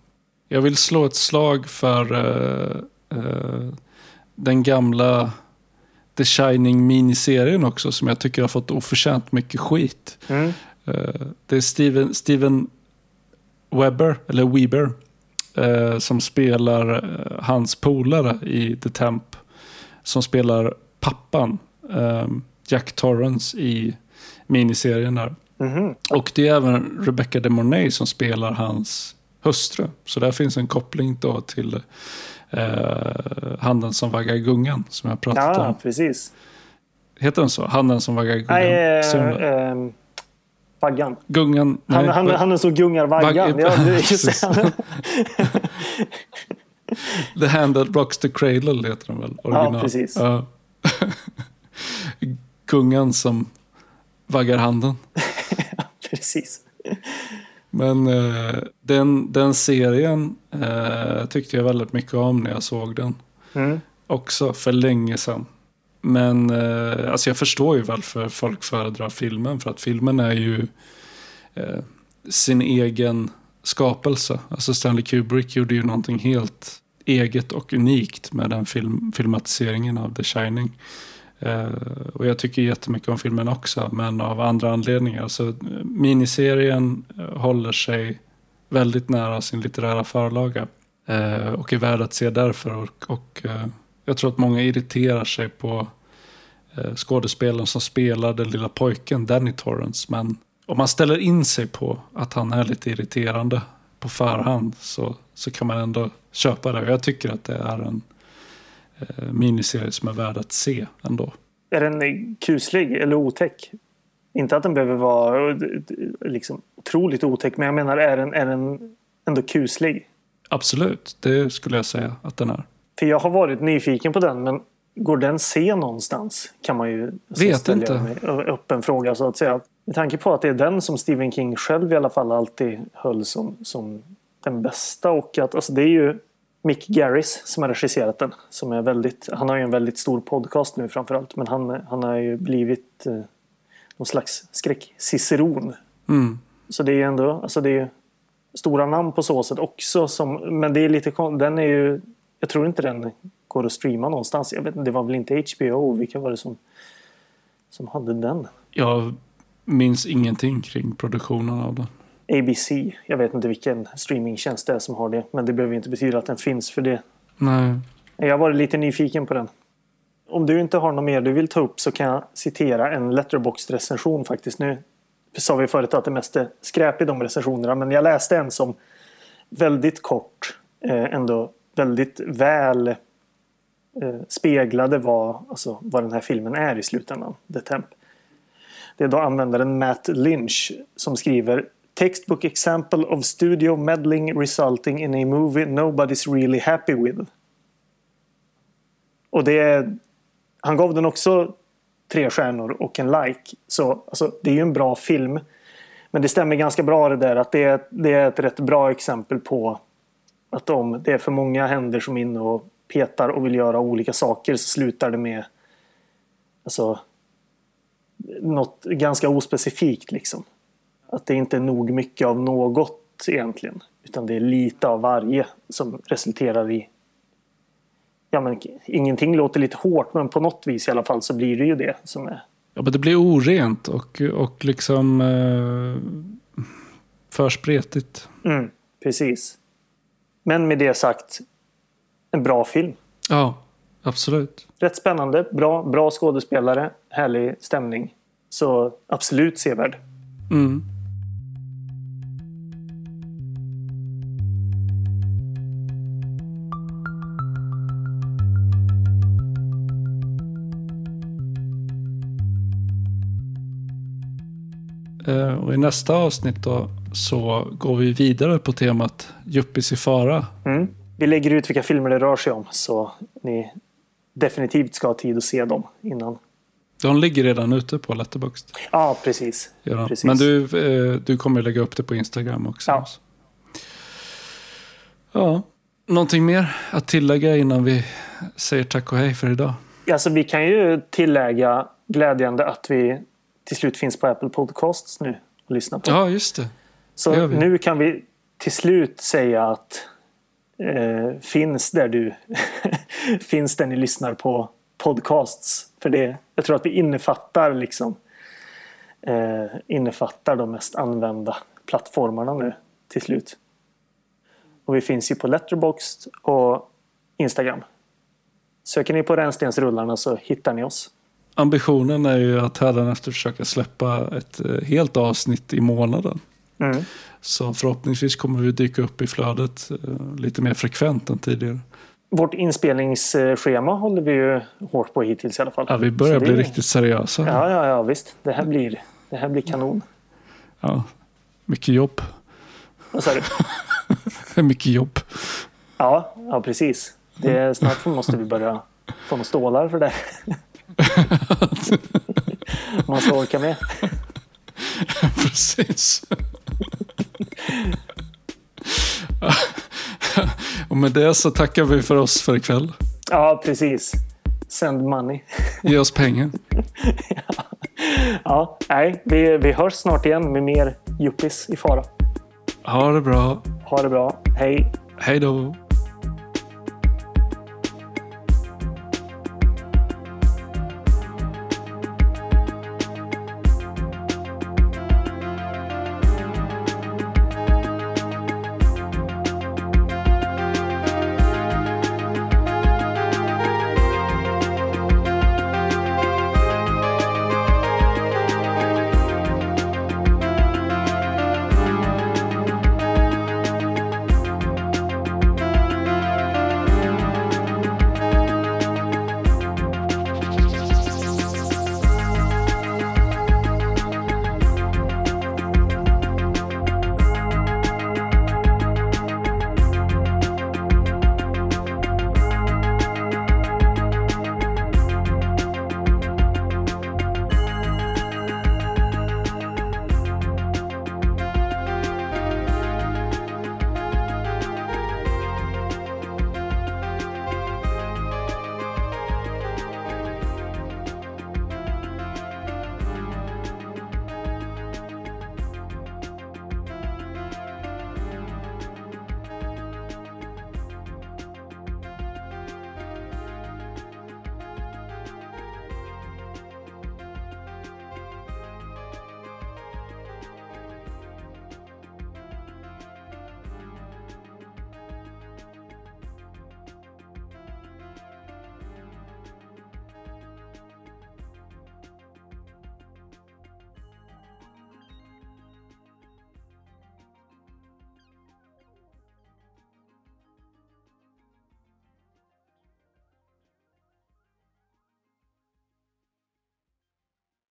Speaker 2: Jag vill slå ett slag för uh, uh, den gamla The Shining miniserien också som jag tycker har fått oförtjänt mycket skit.
Speaker 1: Mm.
Speaker 2: Uh, det är Steven, Steven Webber, eller Weber, som spelar hans polare i The Temp. Som spelar pappan, Jack Torrance i miniserien där.
Speaker 1: Mm.
Speaker 2: Och det är även Rebecca de Mornay som spelar hans hustru. Så där finns en koppling då till eh, Handen som vaggar gungan som jag pratat
Speaker 1: ja,
Speaker 2: om.
Speaker 1: Ja, precis.
Speaker 2: Heter den så? Handen som vaggar gungan?
Speaker 1: Nej, äh, äh, vaggan.
Speaker 2: Gungan.
Speaker 1: Nej, han, han, han som gungar vaggan. Vag ja, just (laughs)
Speaker 2: The hand that rocks the cradle heter den väl?
Speaker 1: Original. Ja, precis.
Speaker 2: Ja. (laughs) Gungan som vaggar handen. (laughs)
Speaker 1: precis.
Speaker 2: Men eh, den, den serien eh, tyckte jag väldigt mycket om när jag såg den.
Speaker 1: Mm.
Speaker 2: Också för länge sedan. Men eh, alltså jag förstår ju varför folk föredrar filmen. För att filmen är ju eh, sin egen skapelse. Alltså Stanley Kubrick gjorde ju någonting helt eget och unikt med den film, filmatiseringen av The Shining. Eh, och jag tycker jättemycket om filmen också, men av andra anledningar. Så eh, miniserien eh, håller sig väldigt nära sin litterära förlaga. Och är värd att se därför. Och, och jag tror att många irriterar sig på skådespelaren som spelar den lilla pojken, Danny Torrance. Men om man ställer in sig på att han är lite irriterande på förhand så, så kan man ändå köpa det. Och jag tycker att det är en miniserie som är värd att se ändå.
Speaker 1: Är den kuslig eller otäck? Inte att den behöver vara liksom, otroligt otäck, men jag menar är den, är den ändå kuslig?
Speaker 2: Absolut, det skulle jag säga att den är.
Speaker 1: För jag har varit nyfiken på den, men går den se någonstans? Kan man ju
Speaker 2: Vet inte.
Speaker 1: upp en fråga så att säga. Med tanke på att det är den som Stephen King själv i alla fall alltid höll som, som den bästa och att alltså det är ju Mick Garris som har regisserat den. Som är väldigt, han har ju en väldigt stor podcast nu framförallt. Men han, han har ju blivit eh, någon slags skräckciceron.
Speaker 2: Mm.
Speaker 1: Så det är ju ändå alltså det är stora namn på så sätt också. Som, men det är lite den är ju, jag tror inte den går att streama någonstans. Jag vet, det var väl inte HBO? Vilka var det som, som hade den?
Speaker 2: Jag minns ingenting kring produktionen av den.
Speaker 1: ABC. Jag vet inte vilken streamingtjänst det är som har det. Men det behöver inte betyda att den finns för det.
Speaker 2: Nej.
Speaker 1: Jag varit lite nyfiken på den. Om du inte har något mer du vill ta upp så kan jag citera en Letterboxd-recension faktiskt. Nu sa vi förut att det mest är skräp i de recensionerna. Men jag läste en som väldigt kort eh, ändå väldigt väl eh, speglade vad, alltså, vad den här filmen är i slutändan. The Temp. Det är då användaren Matt Lynch som skriver Textbook example of studio meddling resulting in a movie nobody's really happy with. Och det är, han gav den också tre stjärnor och en like. Så alltså, det är ju en bra film. Men det stämmer ganska bra det där att det är, det är ett rätt bra exempel på att om det är för många händer som är inne och petar och vill göra olika saker så slutar det med alltså, något ganska ospecifikt. Liksom. Att det inte är nog mycket av något egentligen. Utan det är lite av varje som resulterar i ja, men, ingenting låter lite hårt men på något vis i alla fall så blir det ju det som är.
Speaker 2: Ja, men det blir orent och, och liksom eh, för spretigt.
Speaker 1: Mm, precis. Men med det sagt, en bra film.
Speaker 2: Ja, absolut.
Speaker 1: Rätt spännande, bra, bra skådespelare, härlig stämning. Så absolut sevärd. Mm.
Speaker 2: Och I nästa avsnitt då så går vi vidare på temat Juppis i fara.
Speaker 1: Mm. Vi lägger ut vilka filmer det rör sig om så ni definitivt ska ha tid att se dem innan.
Speaker 2: De ligger redan ute på Letterboxd.
Speaker 1: Ja, precis. precis.
Speaker 2: Men du, eh, du kommer lägga upp det på Instagram också. Ja. ja. Någonting mer att tillägga innan vi säger tack och hej för idag?
Speaker 1: Alltså, vi kan ju tillägga glädjande att vi till slut finns på Apple Podcasts nu att lyssna på.
Speaker 2: Ja, just det.
Speaker 1: Så nu kan vi till slut säga att eh, finns där du (laughs) finns där ni lyssnar på podcasts. För det, jag tror att vi innefattar liksom eh, innefattar de mest använda plattformarna nu till slut. Och vi finns ju på Letterboxd och Instagram. Söker ni på Rännstensrullarna så hittar ni oss
Speaker 2: ambitionen är ju att hädanefter försöka släppa ett eh, helt avsnitt i månaden. Mm. Så förhoppningsvis kommer vi dyka upp i flödet eh, lite mer frekvent än tidigare.
Speaker 1: Vårt inspelningsschema håller vi ju hårt på hittills i alla fall.
Speaker 2: Ja, vi börjar bli riktigt seriösa.
Speaker 1: Ja, ja, ja, visst. Det här blir, det här blir kanon.
Speaker 2: Ja, mycket jobb.
Speaker 1: Vad sa
Speaker 2: du? (laughs) mycket jobb.
Speaker 1: Ja, ja precis. Det är, snart måste vi börja få några stålar för det. (laughs) Man ska orka med. (laughs)
Speaker 2: Precis. (laughs) Och med det så tackar vi för oss för ikväll.
Speaker 1: Ja, precis. Send money.
Speaker 2: Ge oss pengar.
Speaker 1: ja. ja, nej, vi, vi hörs snart igen med mer Juppis i fara.
Speaker 2: Ha det bra.
Speaker 1: Ha det bra. Hej.
Speaker 2: Hej då.